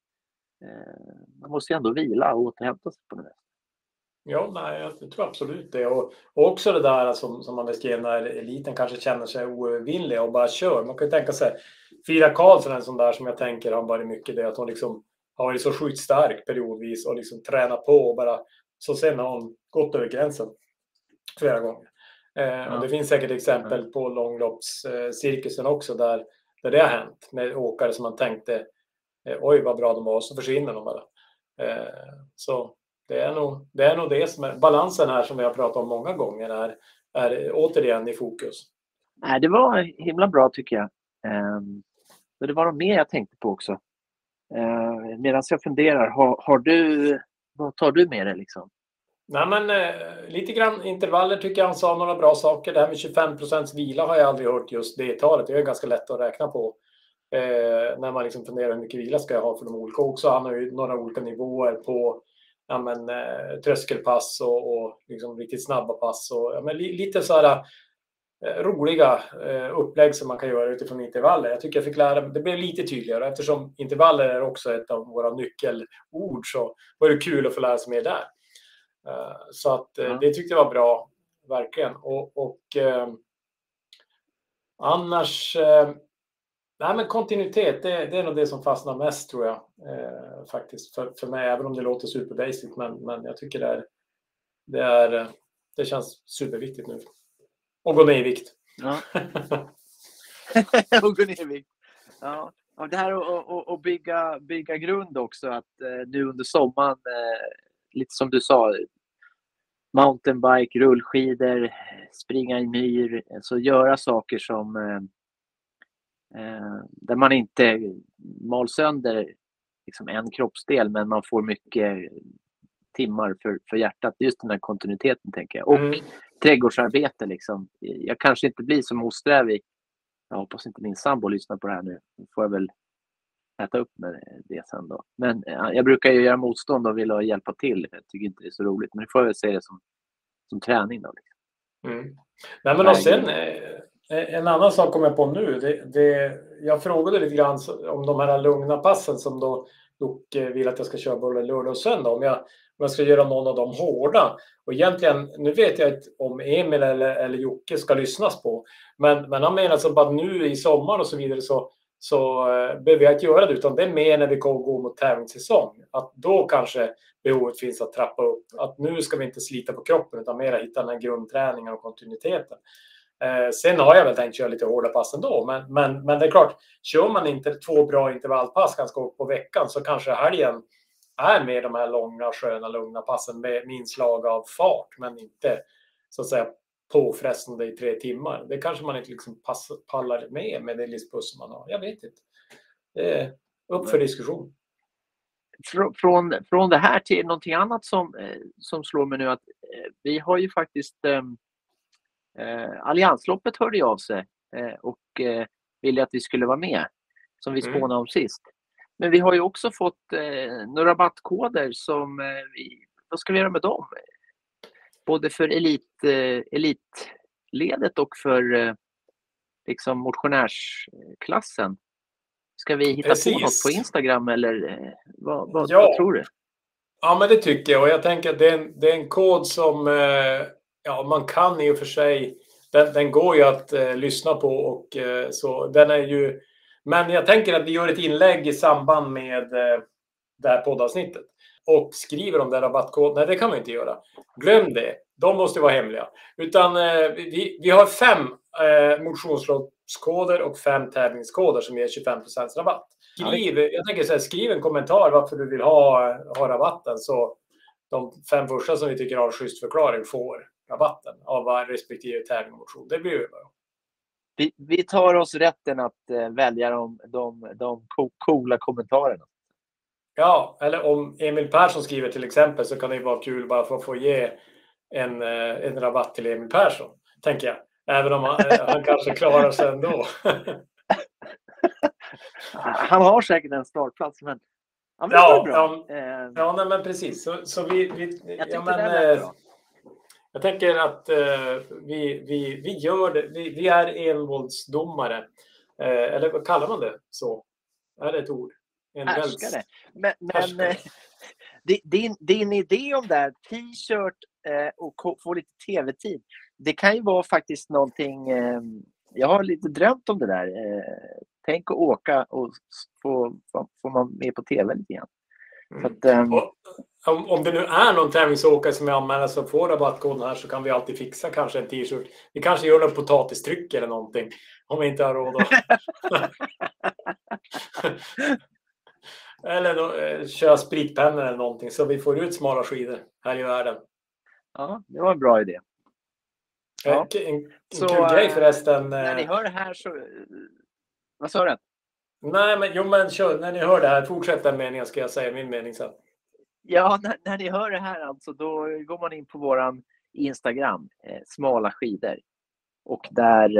eh, man måste ju ändå vila och återhämta sig på det. Ja, nej, jag tror absolut det. Och, och också det där som, som man beskrev när eliten kanske känner sig oövervinnliga och bara kör. Man kan ju tänka sig Frida Karlsson, en sån där som jag tänker har varit mycket det, att hon liksom har varit så sjukt stark periodvis och liksom tränat på och bara så sen har hon gått över gränsen flera gånger. Eh, ja. Och det finns säkert exempel på långloppscirkusen också där, där det har hänt med åkare som man tänkte eh, oj vad bra de var, så försvinner de bara. Eh, så det är, nog, det är nog det som är balansen här som vi har pratat om många gånger är, är återigen i fokus. Nej, det var himla bra tycker jag. Ehm, det var något mer jag tänkte på också. Eh, medan jag funderar, har, har, du, vad tar du med dig liksom? Nej, men eh, lite grann intervaller tycker jag han sa några bra saker. Det här med 25 procents vila har jag aldrig hört just det talet. Det är ganska lätt att räkna på. Eh, när man liksom funderar hur mycket vila ska jag ha för de olika också. Han har ju några olika nivåer på ja, men, eh, tröskelpass och, och liksom riktigt snabba pass. Och, ja, men, li, lite så här eh, roliga eh, upplägg som man kan göra utifrån intervaller. Jag tycker jag fick lära mig, det blev lite tydligare eftersom intervaller är också ett av våra nyckelord så var det kul att få lära sig mer där. Eh, så att eh, det tyckte jag var bra, verkligen. Och, och eh, annars Nej, men kontinuitet, det, det, är nog det som fastnar mest tror jag. Faktiskt för, för mig, även om det låter superbasic. Men, men jag tycker det, är, det, är, det känns superviktigt nu. Och gå ner i vikt. Ja. och gå ner i vikt. Ja. Och det här att bygga, bygga grund också, att eh, nu under sommaren, eh, lite som du sa, mountainbike, rullskidor, springa i myr, så göra saker som eh, Eh, där man inte mal sönder liksom en kroppsdel men man får mycket timmar för, för hjärtat. Just den här kontinuiteten tänker jag. Och mm. trädgårdsarbete liksom. Jag kanske inte blir så motsträvig. Jag hoppas inte min sambo lyssnar på det här nu. Då får jag väl äta upp med det sen då. Men jag brukar ju göra motstånd och vilja hjälpa till. Jag tycker inte det är så roligt. Men nu får jag väl se det som, som träning då. Liksom. Mm. Nej, men och sen, Eh, en annan sak kom jag på nu. Det, det, jag frågade lite grann om de här lugna passen som då Jocke vill att jag ska köra både lördag och söndag. Om jag, om jag ska göra någon av dem hårda. Och egentligen, nu vet jag inte om Emil eller, eller Jocke ska lyssnas på. Men, men han menar alltså att nu i sommar och så vidare så, så eh, behöver jag inte göra det. Utan det är mer när vi går mot tävlingssäsong. Att då kanske behovet finns att trappa upp. Att nu ska vi inte slita på kroppen utan mer hitta den här grundträningen och kontinuiteten. Eh, sen har jag väl tänkt köra lite hårda pass ändå, men, men, men det är klart, kör man inte två bra intervallpass ganska hårt på veckan så kanske helgen är med de här långa, sköna, lugna passen med, med inslag av fart, men inte så att säga påfrestande i tre timmar. Det kanske man inte liksom pass, pallar med med det livspussel man har. Jag vet inte. Det är upp för diskussion. Från, från det här till någonting annat som, eh, som slår mig nu att eh, vi har ju faktiskt Eh, Alliansloppet hörde ju av sig eh, och eh, ville att vi skulle vara med, som vi mm. spånade om sist. Men vi har ju också fått eh, några rabattkoder som vi, vad ska vi göra med dem? Både för elit, eh, elitledet och för eh, liksom motionärsklassen. Ska vi hitta Precis. på något på Instagram eller eh, vad, vad, ja. vad, tror du? Ja, men det tycker jag och jag tänker att det är en, det är en kod som eh, ja, man kan i och för sig. Den, den går ju att eh, lyssna på och eh, så. Den är ju. Men jag tänker att vi gör ett inlägg i samband med det här poddavsnittet och skriver om den rabattkod. Nej, det kan man inte göra. Glöm det. De måste vara hemliga. Utan eh, vi, vi har fem eh, motionsloppskoder och fem tävlingskoder som ger 25 rabatt. Skriv, jag tänker så här, skriv en kommentar varför du vill ha, ha rabatten så de fem första som vi tycker har en schysst förklaring får rabatten av respektive tävling och motion. Det blir bra. Vi, vi tar oss rätten att eh, välja de, de, de coola kommentarerna. Ja, eller om Emil Persson skriver till exempel så kan det vara kul bara för att få ge en, eh, en rabatt till Emil Persson, tänker jag. Även om han, eh, han kanske klarar sig ändå. han har säkert en startplats, men Ja, men ja, ja, ja nej, men precis. Så, så vi, vi, jag ja, men, bra. Jag tänker att eh, vi, vi, vi gör det. Vi, vi är envåldsdomare. Eh, eller vad kallar man det så? Är det ett ord? En Härskare. Men, men eh, di- din, din idé om det här, t-shirt eh, och få lite tv-tid. Det kan ju vara faktiskt någonting. Eh, jag har lite drömt om det där. Eh, tänk att åka och få, få, man med på tv lite grann. Så att, eh, Och om, om det nu är någon tävlingsåkare som är anmäld som får rabattkoden här så kan vi alltid fixa kanske en t-shirt. Vi kanske gör något potatistryck eller någonting. Om vi inte har råd att... eller då, eh, köra spritpennor eller någonting så vi får ut smala skidor här i världen. ja, det var en bra idé. Ja. En, en, en Så, kul grej eh, förresten. När ni eh, hör det här så... Vad sa du? Nej, men, jo, men kör, när ni hör det här, fortsätt den meningen ska jag säga min mening sen. Ja, när, när ni hör det här alltså, då går man in på våran Instagram, eh, smala skidor. Och där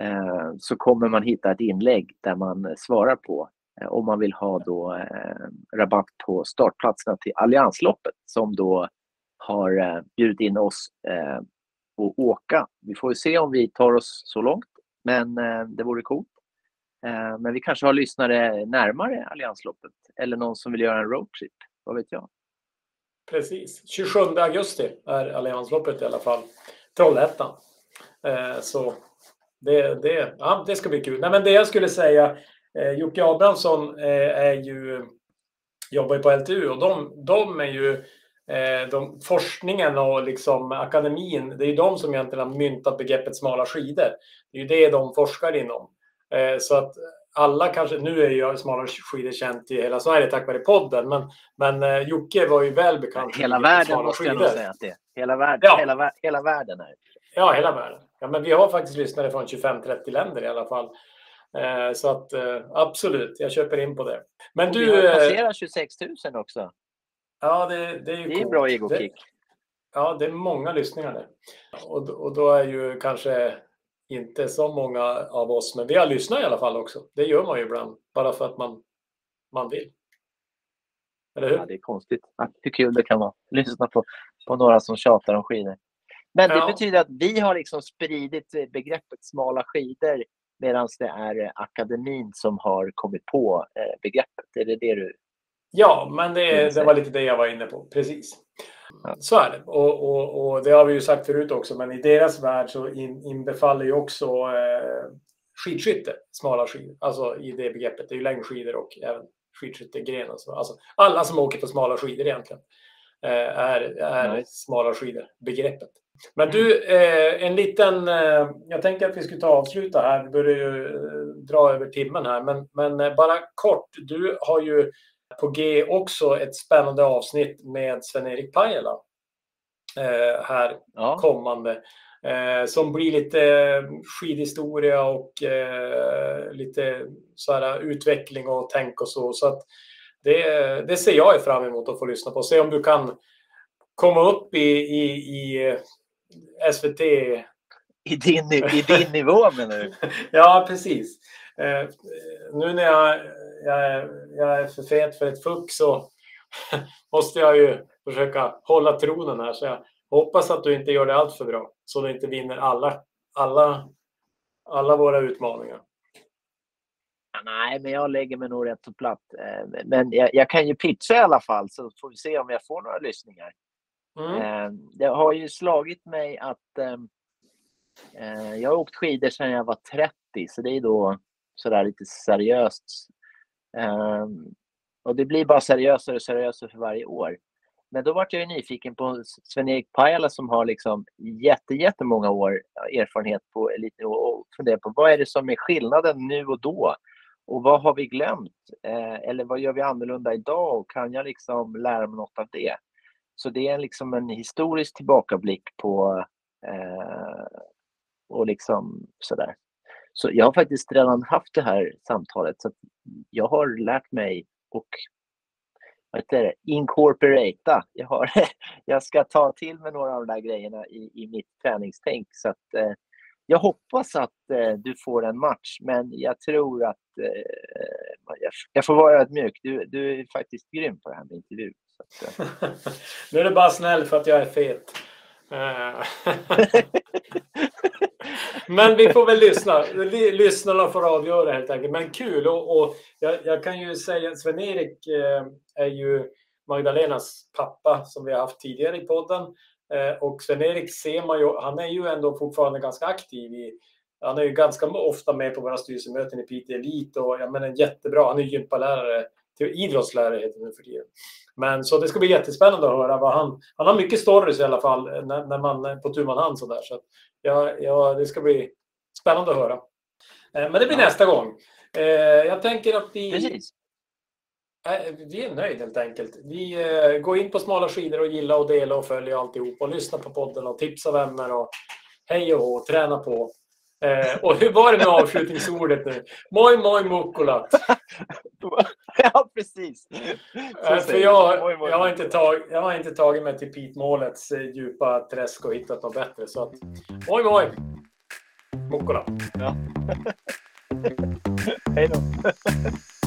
eh, så kommer man hitta ett inlägg där man svarar på Eh, om man vill ha då eh, rabatt på startplatserna till Alliansloppet som då har eh, bjudit in oss eh, att åka. Vi får ju se om vi tar oss så långt, men eh, det vore coolt. Eh, men vi kanske har lyssnare närmare Alliansloppet eller någon som vill göra en roadtrip. Vad vet jag? Precis. 27 augusti är Alliansloppet i alla fall. Trollhättan. Eh, så det, det, ja, det ska bli kul. Nej, men det jag skulle säga, eh, Jocke Abrahamsson eh, är ju, jobbar ju på LTU och de, de är ju eh, de, forskningen och liksom akademin, det är ju de som egentligen har myntat begreppet smala skidor. Det är ju det de forskar inom. Eh, så att alla kanske, nu är ju smala skidor känt i hela Sverige tack vare podden, men, men Jocke var ju väl bekant. Hela världen måste jag nog säga att det är. Hela, världen, Ja. hela, hela världen är. Ja, hela världen. Ja, men vi har faktiskt lyssnare från 25-30 länder i alla fall. Eh, så att eh, absolut, jag köper in på det. Men Och vi du, har eh, passerat 26 000 också. ja det, det är ju Det är coolt. bra egokick. Ja, det är många lyssningar där. Och, och då är ju kanske inte så många av oss, men vi har lyssnat i alla fall också. Det gör man ju ibland, bara för att man, man vill. Eller hur? Ja, det är konstigt. Hur kul det kan vara. Lyssna på, på några som tjatar om skidor. Men det Ja. betyder att vi har liksom spridit begreppet smala skidor medan det är eh, akademin som har kommit på eh, begreppet. Är det det du... Ja, men det, det var lite det jag var inne på. Precis. Så är det. Och, och, och det har vi ju sagt förut också, men i deras värld så in, inbefaller ju också eh, skidskytte, smala skidor. Alltså i det begreppet. Det är ju längdskidor och även skidskyttegren. och så. Alltså, alla som åker på smala skidor egentligen eh, är, är smala skidor, begreppet. Men du, eh, en liten... Eh, jag tänkte att vi skulle ta avsluta här. Vi börjar ju eh, dra över timmen här. Men, men bara kort. Du har ju på G också ett spännande avsnitt med Sven-Erik Pajala. Här Ja, kommande. Som blir lite skidhistoria och lite så här, utveckling och tänk och så. Så att det, det ser jag fram emot att få lyssna på. Se om du kan komma upp i, i, i SVT. i din, i din nivå menar du? Ja, precis. Eh, nu när jag, jag, jag är för fet för ett fuck så måste jag ju försöka hålla tronen här. Så jag hoppas att du inte gör det allt för bra. Så du inte vinner alla, alla, alla våra utmaningar. Nej, men jag lägger mig nog rätt så platt. Eh, Men jag, jag kan ju pitcha i alla fall så får vi se om jag får några lyssningar. Mm. Eh, det har ju slagit mig att ehm, eh, jag har åkt skidor sedan jag var 30, så det är då sådär lite seriöst. Ehm, och det blir bara seriösare och seriösare för varje år. Men då vart jag ju nyfiken på Sven-Erik Pajala som har liksom jätte, jättemånga år erfarenhet på elitnivå och funderar på vad är det som är skillnaden nu och då? Och vad har vi glömt? Eh, eller vad gör vi annorlunda idag? Och kan jag liksom lära mig något av det? Så det är liksom en historisk tillbakablick på eh, och liksom sådär. Så jag har faktiskt redan haft det här samtalet så jag har lärt mig och vad heter det, incorporata. Jag, har, jag ska ta till mig några av de där grejerna i, i mitt träningstänk. Så att, eh, jag hoppas att eh, du får en match, men jag tror att eh, jag, jag får vara ödmjuk. Du, du är faktiskt grym på det här med intervju. Att, nu är det bara snäll för att jag är fet. Eh. Men vi får väl lyssna. Lyssnarna får avgöra helt enkelt. Men kul och, och jag, jag, kan ju säga att Sven-Erik eh, är ju Magdalenas pappa som vi har haft tidigare i podden. Eh, och Sven-Erik ser man ju, han är ju ändå fortfarande ganska aktiv i han är ju ganska ofta med på våra styrelsemöten i Piteå Elit och jag menar jättebra. Han är gympalärare, idrottslärare heter det nu för tiden. Men så det ska bli jättespännande att höra vad han... Han har mycket stories i alla fall när, när man på tu man hand sådär. Så ja, ja, det ska bli spännande att höra. Eh, men det blir ja. nästa gång. Eh, jag tänker att vi... Precis. Eh, vi är nöjda helt enkelt. Vi går in på smala skidor och gilla och dela och följa alltihop och lyssna på podden och tipsa vänner och hej och hå, träna på. Eh, och hur var det med avslutningsordet nu? Moi moi mukkola. ja, precis. Eh, för jag, moi, moi, jag, har inte tag, jag har inte tagit mig till Pitmålets eh, djupa träsk och hittat något bättre. Så att, moi moi mukkola. Ja. Hej då.